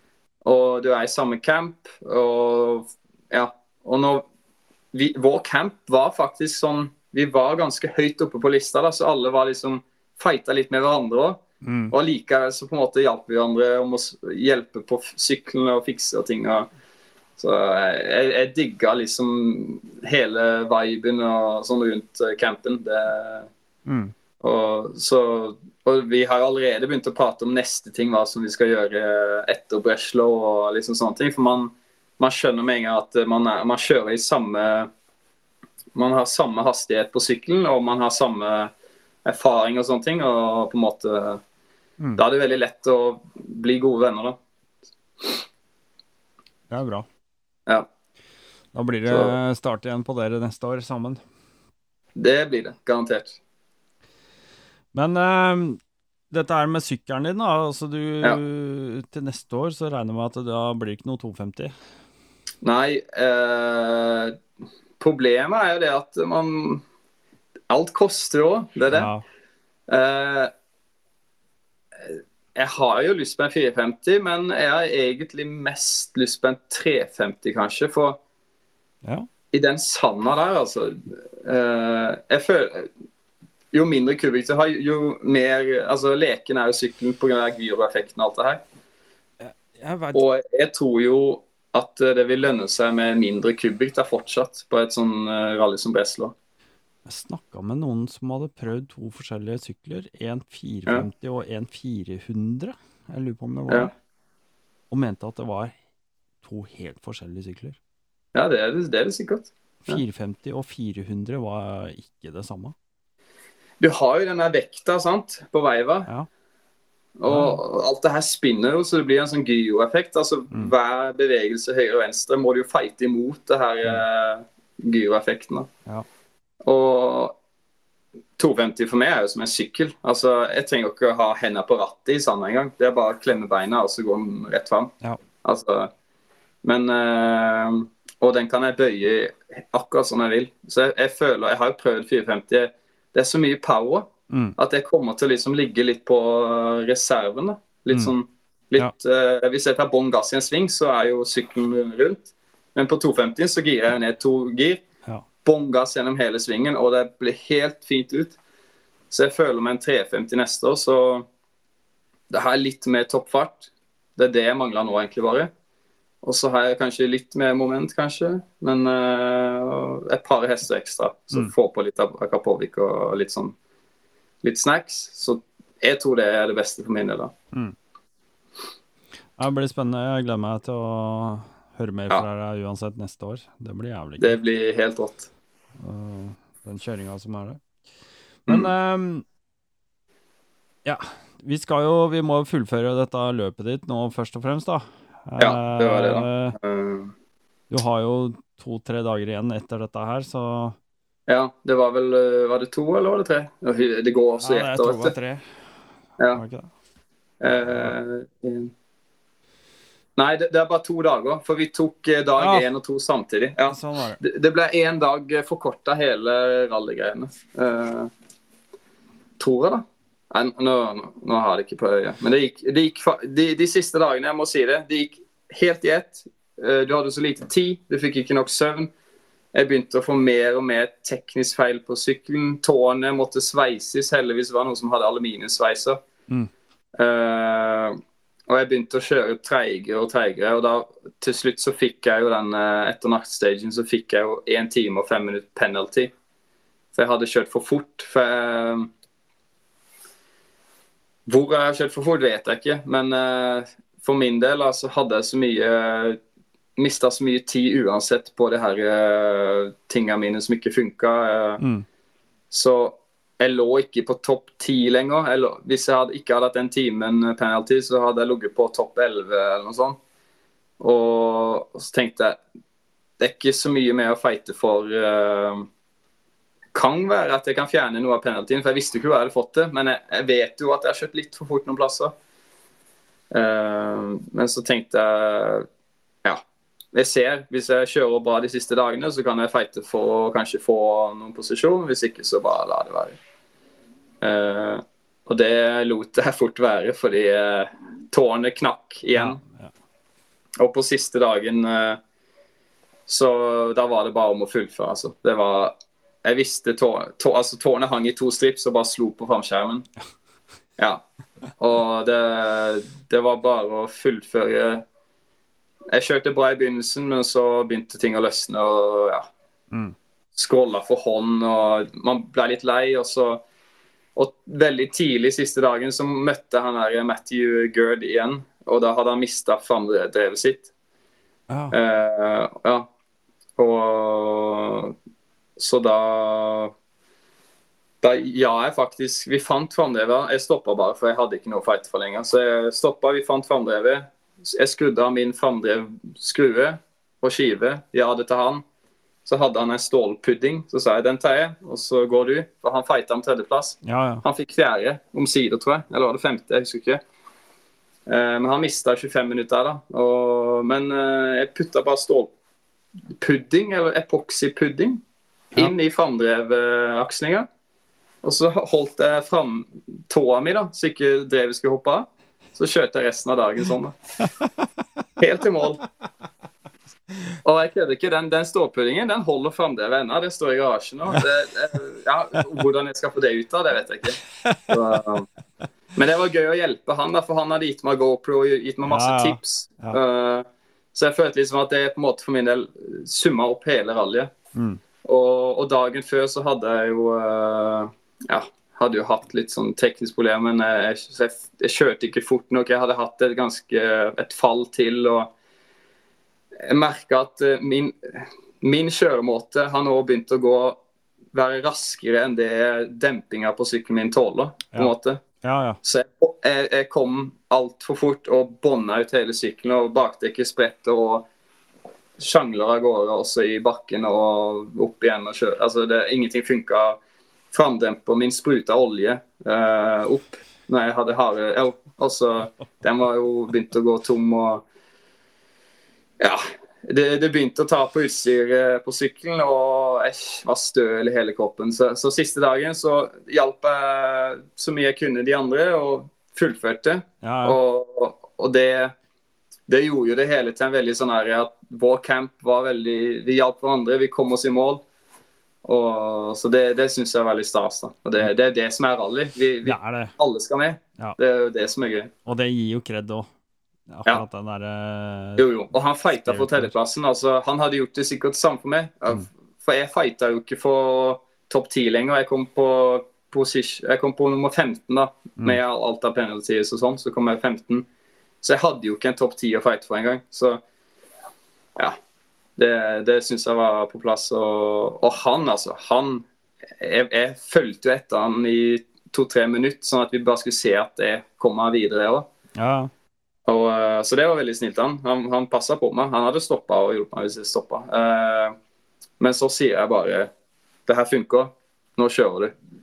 S2: Og du er i samme camp. Og ja, og når vi, vår camp var faktisk sånn vi var ganske høyt oppe på lista, da, så alle var liksom fighta litt med hverandre òg.
S1: Mm.
S2: Og likevel så på en måte hjalp vi hverandre om å hjelpe på syklene og fikse og ting. Og, Så jeg, jeg digga liksom hele viben og sånn rundt eh, campen. Det,
S1: Mm.
S2: og, så, og vi har allerede begynt å prate om neste ting, hva som vi skal gjøre etter Breslau og liksom sånne ting. For man, man skjønner med en gang at man, er, man kjører i samme Man har samme hastighet på sykkelen, og man har samme erfaring og sånne ting. Og på en måte
S1: Mm.
S2: Da er det veldig lett å bli gode venner, da.
S1: Det er bra.
S2: Ja.
S1: Da blir det
S2: Så-
S1: start igjen på dere neste år sammen.
S2: Det blir det. Garantert.
S1: Men uh, dette er med sykkelen din, da. Altså du
S2: Ja.
S1: Til neste år så regner jeg med at det da blir ikke noe 250.
S2: Nei, eh, problemet er jo det at man Alt koster jo det er det.
S1: Ja.
S2: Eh, jeg har jo lyst på en 450, men jeg har egentlig mest lyst på en 350, kanskje. For
S1: ja.
S2: i den sanda der, altså uh, Jeg føler Jo mindre kubikk du har, jo mer Altså, leken er jo sykkelen pga. gyroeffekten og alt det her.
S1: Jeg vet.
S2: Og jeg tror jo at det vil lønne seg med mindre kubikk der fortsatt på et sånn eh, rally som Breslau.
S1: Jeg snakka med noen som hadde prøvd to forskjellige sykler. En 450 og en 400. Jeg lurer på om det var
S2: Ja.
S1: Og mente at det var to helt forskjellige sykler.
S2: Ja, det er det, det, er det sikkert. Ja.
S1: 450 og 400 var ikke det samme.
S2: Du har jo den der vekta sant, på veiva,
S1: Ja.
S2: og alt det her spinner jo, så det blir en sånn gyroeffekt. Altså,
S1: Mm.
S2: Hver bevegelse høyre og venstre må du jo fighte imot det her mm. gyroeffekten.
S1: Ja.
S2: Og 250 for meg er jo som en sykkel. Altså, Jeg trenger ikke å ha hendene på rattet i sand engang. Det er bare å klemme beina og så gå den rett fram.
S1: Ja.
S2: Altså, men øh, Og den kan jeg bøye akkurat som jeg vil. Så jeg, jeg føler Jeg har jo prøvd 450. Det er så mye power
S1: Mm.
S2: at jeg kommer til å liksom ligge litt på reserven. da. Litt
S1: Mm.
S2: sånn litt, eh, Hvis jeg tar bånn gass i en sving, så er jo sykkelen rundt. Men på 250 så girer jeg ned to gir.
S1: Ja.
S2: Bånn gass gjennom hele svingen, og det blir helt fint ut. Så jeg føler meg en 350 neste år, så det her er litt mer toppfart. Det er det jeg mangler nå, egentlig bare. Og så har jeg kanskje litt mer moment, kanskje. Men uh, et par hester ekstra. Så
S1: Mm.
S2: få på litt av Akapovik og litt sånn litt snacks. Så jeg tror det er det beste for min del. da.
S1: Det blir spennende. Jeg gleder meg til å høre mer
S2: Ja.
S1: fra deg uansett neste år. Det blir jævlig gøy.
S2: Det blir helt rått.
S1: Den kjøringa som er der. Men øhm, ja, vi skal jo Vi må fullføre dette løpet ditt nå, først og fremst, da.
S2: Ja, det var det, da.
S1: Eh,
S2: Eh,
S1: Du har jo to-tre dager igjen etter dette her, så
S2: ja, det var vel eh, Var det to, eller var det tre? Det går også i ett år.
S1: Ja, det er
S2: to og
S1: tre.
S2: Ja.
S1: Var det ikke det?
S2: En- Nei, det, det er bare to dager. For vi tok eh, dag
S1: Ja.
S2: én og to samtidig. Ja.
S1: Sånn var det.
S2: Det, ble én dag forkorta hele rallygreiene. Uh, tror jeg, da. Nei, nå, nå, nå har jeg det ikke på øyet. Men det gikk, det gikk de, de siste dagene, jeg må si det, det gikk helt i ett. Eh, du hadde så lite tid, du fikk ikke nok søvn. Jeg begynte å få mer og mer teknisk feil på sykkelen. Tåene måtte sveises. Heldigvis var det noen som hadde aluminiumssveiser.
S1: Mm.
S2: Eh, og jeg begynte å kjøre treigere og treigere. Og da til slutt så fikk jeg jo den eh, Etter nattstagen så fikk jeg jo én time og fem minutter penalty. For jeg hadde kjørt for fort. For jeg, hvor jeg har kjørt for fort, vet jeg ikke. Men uh, for min del altså, hadde jeg så mye Mista så mye tid uansett på de her uh, tinga mine som ikke funka. Uh,
S1: Mm.
S2: så jeg lå ikke på topp ti lenger. Jeg lå, hvis jeg hadde, ikke hadde hatt den timen penalty, så hadde jeg ligget på topp 11 eller noe sånt. Og, så tenkte jeg det er ikke så mye mer å fighte for. Det kan være at jeg kan fjerne noe av penaltyen, for jeg visste ikke hvor jeg hadde fått det. Men jeg, jeg vet jo at jeg har kjørt litt for fort noen plasser. Eh, men så tenkte jeg. Jeg ser, Hvis jeg kjører bra de siste dagene, så kan jeg fighte for å kanskje få noen posisjon. Hvis ikke, så bare la det være. Uh, og det lot jeg fort være, fordi uh, tårene knakk igjen.
S1: Ja, ja.
S2: Og på siste dagen uh, Så da var det bare om å fullføre, altså. Det var Jeg visste tå, tå, altså, Tårene hang i to strips og bare slo på framskjermen. [laughs] Ja. Og det, det var bare å fullføre jeg kjørte bra i begynnelsen, men så begynte ting å løsne. og ja,
S1: Mm.
S2: Skråla for hånd, og man ble litt lei. Og så og veldig tidlig siste dagen så møtte han her Matthew Gerd igjen. Og da hadde han mista framdrevet sitt.
S1: Ja.
S2: Uh, ja. Og så da da ja, jeg faktisk Vi fant framdrevet. Jeg stoppa bare, for jeg hadde ikke noe fight for lenger. Så jeg stoppa, vi fant framdrevet. Jeg skrudde av min framdrevskrue og skive. Ja det til han. Så hadde han en stålpudding. Så sa jeg den tar jeg, og så går du. For han fighta om tredjeplass.
S1: ja, ja.
S2: Han fikk fjerde omsider, tror jeg. Eller var det femte? Jeg husker ikke. Eh, men han mista 25 minutter, da. Og, men eh, jeg putta bare stålpudding, eller epoksypudding,
S1: Ja.
S2: inn i framdrevakslinga. Og så holdt jeg fram tåa mi, da, så ikke drevet skulle hoppe av. Så kjørte jeg resten av dagen sånn. da. Helt til mål. Og jeg kødder ikke. Den, den ståpuddingen den holder fremdeles ennå. Det står i garasjen nå. Det, det, ja, hvordan jeg skal få det ut av, det vet jeg ikke. Så, men det var gøy å hjelpe han, da, for han hadde gitt meg GoPro og gitt meg masse
S1: Ja, ja.
S2: tips.
S1: Ja.
S2: Uh, så jeg følte liksom at det på en måte for min del summa opp hele rallyet.
S1: Mm.
S2: Og, og dagen før så hadde jeg jo uh, Ja, hadde jo hatt litt sånn teknisk problem, men jeg, jeg, jeg kjørte ikke fort nok. Jeg hadde hatt et ganske et fall til. og jeg merka at eh, min, min kjøremåte har nå begynt å gå være raskere enn det dempinga på sykkelen min tåler. på en
S1: Ja.
S2: måte.
S1: ja, ja.
S2: Så jeg, jeg, jeg kom altfor fort og bånda ut hele sykkelen, og bakdekket spretter og sjangler av gårde også i bakken og opp igjen og kjører. Altså, det, ingenting funka. Framdemper min spruta olje eh, opp når jeg hadde harde ja, altså, Den var jo begynt å gå tom og Ja. Det, det begynte å ta på utstyret på sykkelen, og jeg var støl i hele kroppen. Så, så siste dagen så hjalp jeg så mye jeg kunne de andre, og fullførte.
S1: ja, ja.
S2: Og, og det, det gjorde jo det hele til en veldig sånn her at vår camp var veldig Vi hjalp hverandre, vi kom oss i mål. Og, så det, det syns jeg er veldig stas. da. Og det, det er det som er rally. Vi, vi,
S1: Det er det.
S2: alle skal med.
S1: Ja.
S2: Det er jo det som er gøy.
S1: Og det gir jo kred òg. Akkurat den derre
S2: Jo, jo. Og han fighta for tredjeplassen. Altså, han hadde gjort det sikkert samme for meg.
S1: Mm.
S2: For jeg fighta jo ikke for topp ti lenger. Jeg kom på, position, jeg kom på nummer 15 da,
S1: Mm.
S2: med alt av penalties og sånn. Så kom jeg 15. Så jeg hadde jo ikke en topp ti å fighte for engang. Så ja. Det, det syns jeg var på plass. Og, og han, altså. Han Jeg, jeg fulgte jo etter han i to-tre minutter, sånn at vi bare skulle se at jeg kom videre òg.
S1: Ja,
S2: Og, eh, så det var veldig snilt han. Han, han passa på meg. Han hadde stoppa og hjulpet meg hvis jeg stoppa. Eh, men så sier jeg bare Det her funker. Nå kjører du.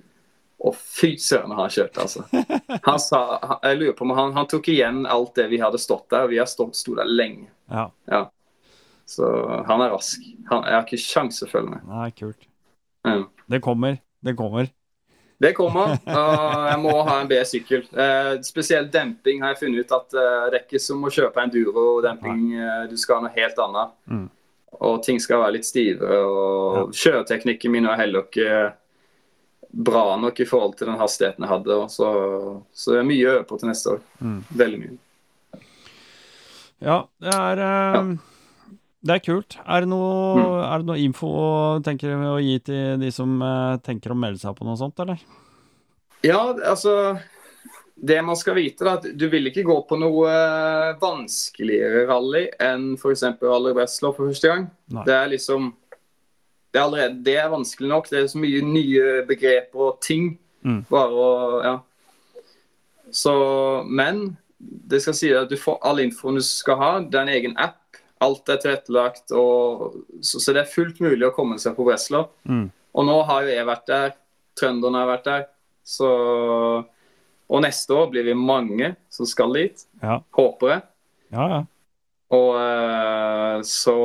S2: Og fy søren, han kjørte, altså. [laughs] Han sa, jeg lurer på om han, han tok igjen alt det vi hadde stått der. og Vi har stått, sto der lenge.
S1: Ja. ja.
S2: Så han er rask. Han, jeg har ikke kjangs å følge med.
S1: Nei, kult.
S2: Mm.
S1: Det kommer. Det kommer.
S2: Det kommer. [laughs] og jeg må ha en B-sykkel. Eh, spesielt demping har jeg funnet ut at eh, det er ikke som å kjøpe enduro-demping. Eh, du skal ha noe helt annet.
S1: Mm.
S2: Og ting skal være litt stivere. Og kjøreteknikken min er heller ikke bra nok i forhold til den hastigheten jeg hadde. Så, så det er mye å øve på til neste år.
S1: Mm.
S2: Veldig mye.
S1: Ja, det er eh, Det er kult. Er det noe,
S2: Mm.
S1: er det noe info tenker å gi til de som eh, tenker å melde seg på noe sånt, eller?
S2: Ja, altså Det man skal vite, da, at du vil ikke gå på noe eh, vanskeligere rally enn f.eks. Rally Breslau for første gang.
S1: Nei.
S2: Det er liksom Det er allerede det er vanskelig nok. Det er så mye nye begreper og ting.
S1: Mm.
S2: Bare å Ja. Så Men det skal si at du får all infoen du skal ha. Det er en egen app. Alt er tilrettelagt. Og, så, så det er fullt mulig å komme seg på Breslau.
S1: Mm.
S2: Og nå har jo jeg vært der. Trønderne har vært der. Så Og neste år blir vi mange som skal dit.
S1: Ja.
S2: Håper jeg.
S1: Ja, ja.
S2: Og eh, så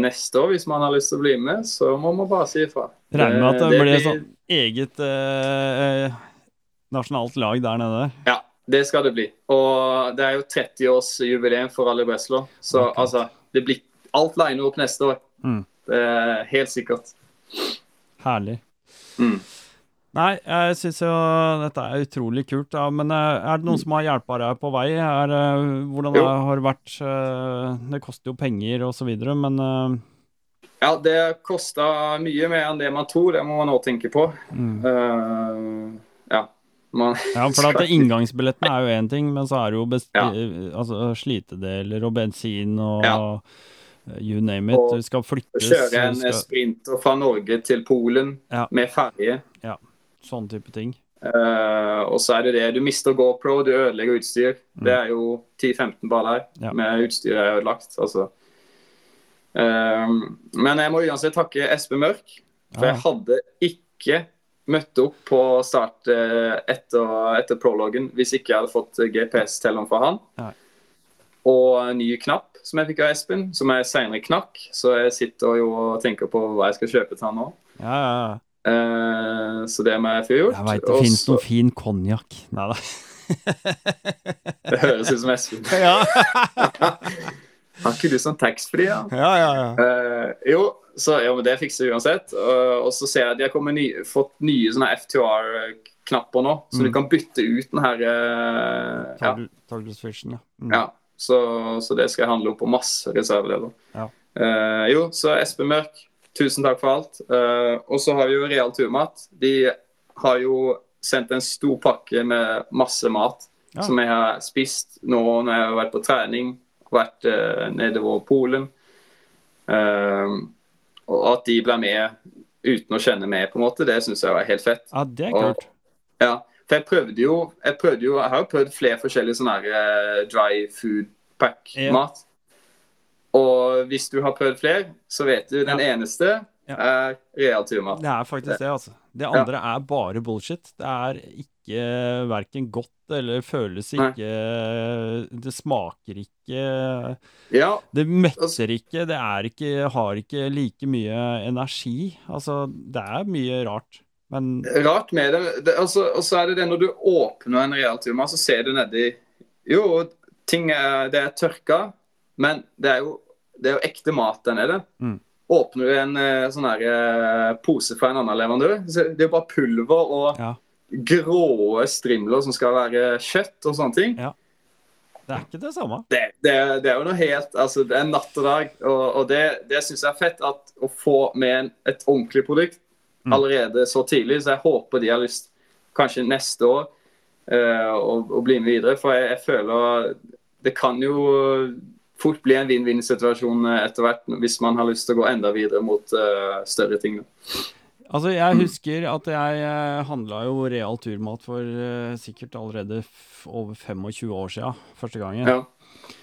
S2: neste år, hvis man har lyst til å bli med, så må man bare si ifra.
S1: Regner med at det,
S2: Det-
S1: blir sånn eget eh, nasjonalt lag der nede.
S2: Ja, det skal det bli. Og det er jo 30-årsjubileum for Ali Breslau. Så
S1: okay.
S2: altså, det blir alt liner opp neste år.
S1: Mm.
S2: Det er helt sikkert.
S1: Herlig.
S2: Mm.
S1: Nei, jeg syns jo dette er utrolig kult, Ja. Men eh, er det noen som har hjelpa deg på vei? Er, eh, hvordan det har det vært Det koster jo penger videre, men
S2: Ja, det kosta mye mer enn det man tror. Det må man òg tenke på. Mm. Uh.
S1: Man [laughs] ja, for at inngangsbilletten er jo én ting, men så er det jo ja. altså, slitedeler og bensin og ja. you name it. Du skal flyttes.
S2: Kjøre en skal... sprinter fra Norge til Polen ja. med ferje.
S1: Ja, sånn type ting.
S2: Uh, og så er det det. Du mister GoPro, du ødelegger utstyr. Mm. Det er jo 10-15 baller ja. med utstyret er ødelagt. Altså. Uh, men jeg må uansett takke Espen Mørk, for jeg hadde ikke møtte opp på start eh, etter, etter prologen hvis ikke jeg hadde fått GPS-telleren fra han. Nei. Og en ny knapp som jeg fikk av Espen, som jeg senere knakk. Så jeg sitter jo og tenker på hva jeg skal kjøpe til han nå.
S1: Ja, ja, ja.
S2: Eh, så det må jeg få gjort.
S1: Jeg veit det finnes noe fin konjakk. Nei da. [laughs]
S2: det høres ut som Espen. ja. [laughs] Har ikke du sånn taxfree,
S1: da? Ja, ja, ja.
S2: Uh, jo, så ja, men det fikser vi uansett. Uh, og så ser jeg at de har ny, fått nye sånne FTR-knapper nå, så mm. du kan bytte ut den her uh,
S1: ja. Vision, ja.
S2: Mm. ja så, så, det skal jeg handle opp på masse reservedeler. Ja. Uh, jo, så Espen Mørk, tusen takk for alt. Og så har vi jo Real Turmat. De har jo sendt en stor pakke med masse mat ja. som jeg har spist nå når jeg har vært på trening vært uh, nedover Polen. Uh, og at de ble med uten å kjenne meg, på en måte, det syns jeg var helt fett.
S1: Ja, det er kult.
S2: Ja, for jeg prøvde jo Jeg, prøvde jo, jeg har jo prøvd flere forskjellige sånne her, uh, dry food pack-mat. Ja. Og hvis du har prøvd flere, så vet du den ja. eneste er real turmat.
S1: Det er faktisk det, altså. Det andre er bare bullshit. Det er ikke verken godt eller føles ikke Nei. Det smaker ikke
S2: ja.
S1: Det metter ikke. Det er ikke Har ikke like mye energi. Altså, det er mye rart. Men
S2: Rart med det. det altså, og så er det det når du åpner en realtime, så ser du nedi Jo, ting er, det er tørka, men det er jo, det er jo ekte mat der nede. Mm. Åpner du en eh, sånn her, eh, pose fra en annen leverandør, så det er jo bare pulver og ja grå strimler som skal være kjøtt og sånne ting.
S1: Ja. Det er ikke det samme.
S2: Det, det, det, er jo noe helt Altså, det er natt og dag. Og, og det, det syns jeg er fett at å få med en, et ordentlig produkt mm. allerede så tidlig. Så jeg håper de har lyst kanskje neste år uh, å, bli med videre. For jeg, jeg, føler det kan jo fort bli en vinn-vinn-situasjon etter hvert hvis man har lyst til å gå enda videre mot uh, større ting. Da.
S1: Altså, jeg husker at jeg eh, handla jo real turmat for uh, sikkert allerede over 25 år sia, første gangen.
S2: Ja.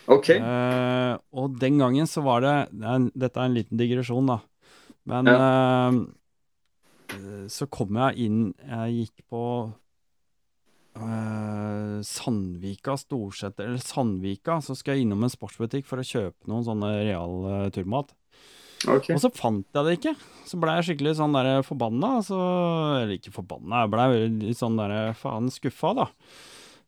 S2: Ok.
S1: Uh, og den gangen så var det, det er en, Dette er en liten digresjon, da. Men ja. uh, så kom jeg inn Jeg gikk på Sandvika Storsenter, eller Sandvika, så skal jeg innom en sportsbutikk for å kjøpe noen sånne real turmat.
S2: Okay.
S1: Og så fant jeg det ikke. Så ble jeg skikkelig sånn der forbanna. Så, eller ikke forbanna, jeg ble litt sånn der faen skuffa, da.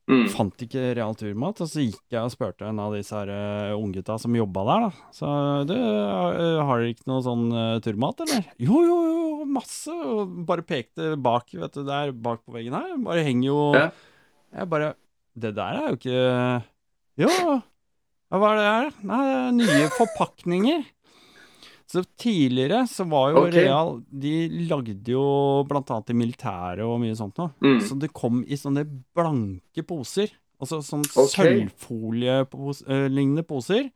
S1: Mm. Fant ikke real turmat, og så gikk jeg og spurte en av disse her uh, unggutta som jobba der, da. Så du, uh, har dere ikke noe sånn uh, turmat, eller? Jo, jo, jo, masse. Og bare pekte bak, vet du, der bak på veggen her. Bare henger jo ja. Jeg bare Det der er jo ikke Jo, hva er det her? Nei, det er nye forpakninger. Så tidligere så var jo okay. Real De lagde jo blant annet i militæret og mye sånt noe. Mm. Så det kom i sånne blanke poser. Altså sånn okay. sølvfolielignende poser.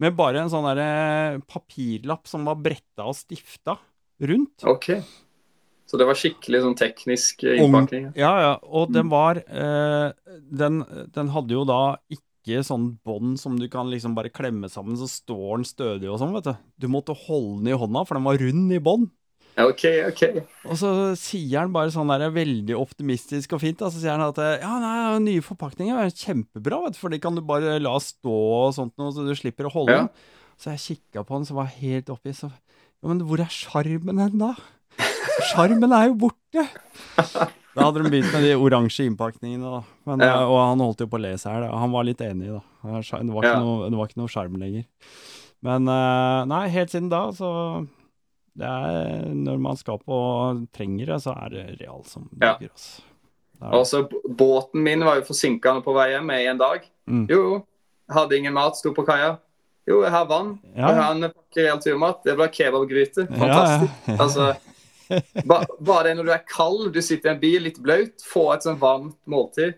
S1: Med bare en sånn derre papirlapp som var bretta og stifta rundt.
S2: Ok. Så det var skikkelig sånn teknisk innpakning?
S1: Ja, ja. Og den mm. var eh, den, den hadde jo da ikke ikke sånn bånd som du kan liksom bare klemme sammen, så står den stødig og sånn, vet du. Du måtte holde den i hånda, for den var rund i bånd.
S2: Ok, ok.
S1: Og så sier han bare sånn der veldig optimistisk og fint, da, så sier han at ja, nei, nye forpakninger er kjempebra, vet du, for de kan du bare la stå og sånt noe, så du slipper å holde ja. den. Så jeg kikka på den, så var helt oppi, så Ja, men hvor er sjarmen hen, da? Sjarmen er jo borte! [laughs] Da hadde de begynt med de oransje innpakningene, da. Men, ja. Og han holdt jo på å le seg her. Han var litt enig, da. Det var ikke, ja. noe, det var ikke noe skjerm lenger. Men uh, nei, helt siden da så Det er, når man skal på trenger det, så er det Real som bygger.
S2: Ja.
S1: Altså.
S2: Altså, båten min var jo forsinka på vei hjem i en dag.
S1: Mm.
S2: Jo, hadde ingen mat, sto på kaia. Jo, jeg har vann.
S1: Ja.
S2: Jeg har en pakke real turmat. Det ble kebabgryte.
S1: Ja,
S2: Fantastisk.
S1: ja. [laughs]
S2: Altså, ba, bare det når du er kald, du sitter i en bil litt blaut, få et sånn varmt måltid.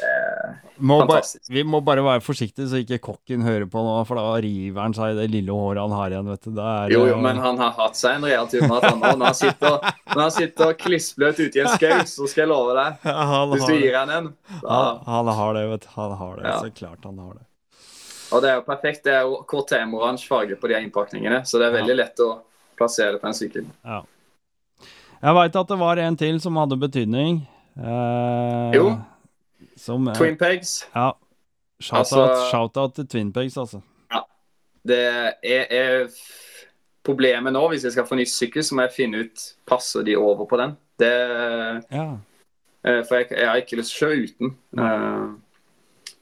S2: Eh,
S1: Må ba, vi må bare være forsiktige så ikke kokken hører på nå, for da river han seg i det lille håret han har igjen, vet du. Er,
S2: jo, jo, men han har hatt seg en real turmat, han òg. Når han sitter, når han sitter klissbløt ute i en skau, så skal jeg love deg
S1: han,
S2: Hvis du gir han en da,
S1: han, han har det, vet du. Han har det.
S2: Ja.
S1: Så klart han har det.
S2: Og det er jo perfekt. Det er jo KTM-oransje farge på de innpakningene, så det er veldig lett å plassere på en sykkel.
S1: Ja. Jeg veit at det var en til som hadde betydning. Eh,
S2: Jo.
S1: Som, eh,
S2: Twin Pegs.
S1: Ja. Shout-out
S2: Altså-
S1: shout til Twin Pegs, altså.
S2: Det er, er Problemet nå, hvis jeg skal få ny sykkel, så må jeg finne ut passer de over på den. Det,
S1: Ja.
S2: eh, for jeg, jeg har ikke lyst til å kjøre uten. Eh,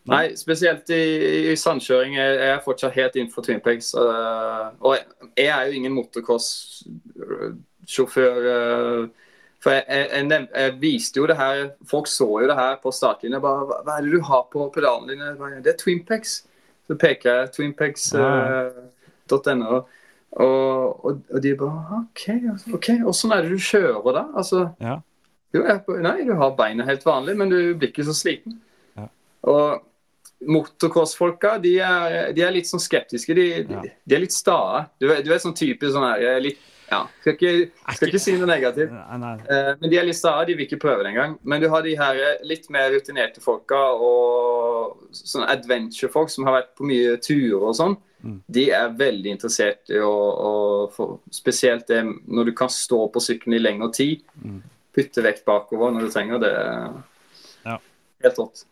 S2: Nei, spesielt i, i sandkjøring er jeg er fortsatt helt innenfor Twin Pegs. eh, og jeg, jeg er jo ingen motocross-sjåfør. Eh, for jeg, jeg, jeg, jeg viste jo det her Folk så jo det her på startlinja. Hva, hva er det du har på pedalene dine? Det er Twin Pegs. Så peker jeg twinpegs.no.
S1: Ja,
S2: og, og, og de bare OK, ok, åssen er det du kjører da? Altså,
S1: Ja.
S2: jo, jeg, nei, du har beina helt vanlig, men du blir ikke så sliten.
S1: Ja.
S2: Og motocross-folka, de, de er litt sånn skeptiske. De,
S1: Ja.
S2: de, de er litt stae. Du, du er sånn typisk sånn her eh, litt Ja, skal ikke, skal ikke si noe negativt. Eh, Men de er litt stae, de vil ikke prøve det engang. Men du har de her eh, litt mer rutinerte folka og sånne adventure-folk som har vært på mye turer og sånn.
S1: Mm.
S2: De er veldig interessert i å, å Spesielt det når du kan stå på sykkelen i lengre tid.
S1: Mm.
S2: Putte vekt bakover når du trenger det.
S1: Ja.
S2: Helt rått.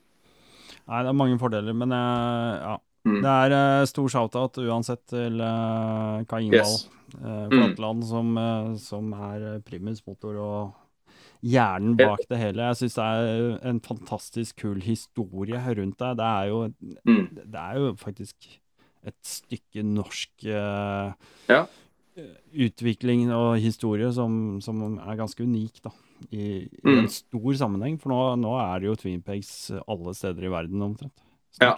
S1: Nei, det er mange fordeler, men eh, ja.
S2: Mm.
S1: Det er uh, stor shout-out uansett til uh, Kai Ingvald
S2: Yes.
S1: eh,
S2: Mm.
S1: Som, som er primus motor og hjernen bak det hele. Jeg syns det er en fantastisk kul historie rundt deg. Det er jo,
S2: Mm.
S1: det er jo faktisk et stykke norsk
S2: Ja.
S1: utvikling og historie som, som er ganske unik, da. I, i
S2: Mm.
S1: en stor sammenheng, for nå, nå er det jo Twin Pegs alle steder i verden omtrent.
S2: Ja.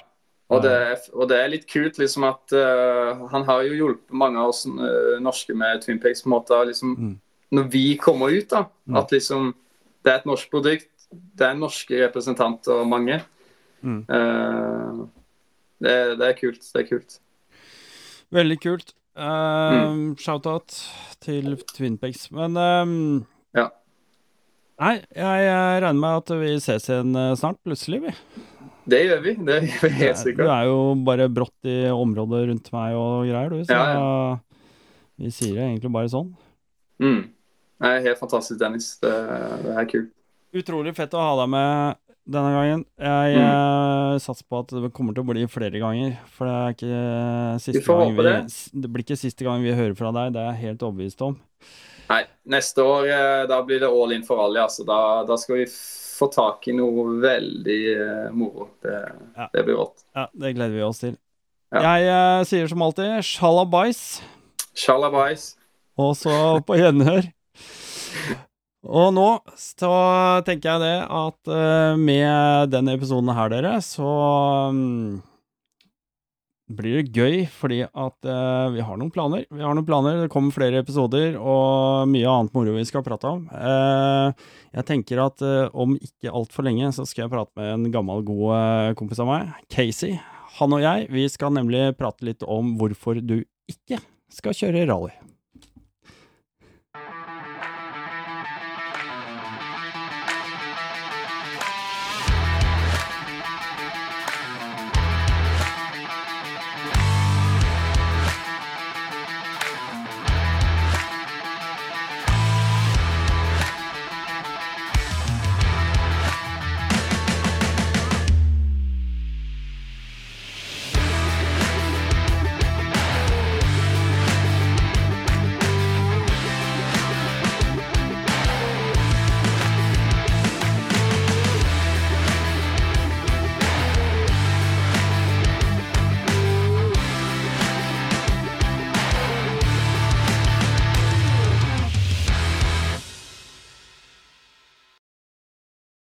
S2: Og det, og det er litt kult liksom at uh, han har jo hjulpet mange av oss uh, norske med Twin Peaks på en måte. Liksom,
S1: Mm.
S2: Når vi kommer ut, da,
S1: Mm.
S2: at liksom det er et norsk produkt. Det er norske representanter, mange.
S1: Mm.
S2: Uh, det, det er kult. Det er kult.
S1: Veldig kult. Uh. Shout-out til Twinpegs. Men ehm,
S2: Ja.
S1: Nei, jeg, jeg regner med at vi ses igjen snart, plutselig, vi.
S2: Det gjør vi. Det gjør vi helt sikkert.
S1: Du er jo bare brått i området rundt meg og greier, du, så
S2: Ja,
S1: vi sier det egentlig bare sånn.
S2: Mm. Det er helt fantastisk, Dennis. Det, det er kult.
S1: Utrolig fett å ha deg med denne gangen. Jeg
S2: Mm.
S1: eh, satser på at det kommer til å bli flere ganger. For det er ikke siste
S2: Vi får
S1: gang vi,
S2: det.
S1: det blir ikke siste gang vi hører fra deg, det er jeg helt overbevist om.
S2: Nei, neste år eh, da blir det all in for alle. Altså. Da, da skal vi få tak i noe veldig uh, moro. Det,
S1: Ja.
S2: det blir rått.
S1: Ja, det gleder vi oss til.
S2: Ja.
S1: Jeg uh, sier som alltid sjalabais,
S2: Shalabais.
S1: og så på gjenhør. Og nå så tenker jeg det at uh, med denne episoden her, dere, så mm, blir det gøy, fordi at uh, vi har noen planer. Vi har noen planer, det kommer flere episoder og mye annet moro vi skal prate om. Uh, jeg tenker at uh, om ikke altfor lenge så skal jeg prate med en gammel, god kompis av meg, Casey. Han og jeg, vi skal nemlig prate litt om hvorfor du ikke skal kjøre rally.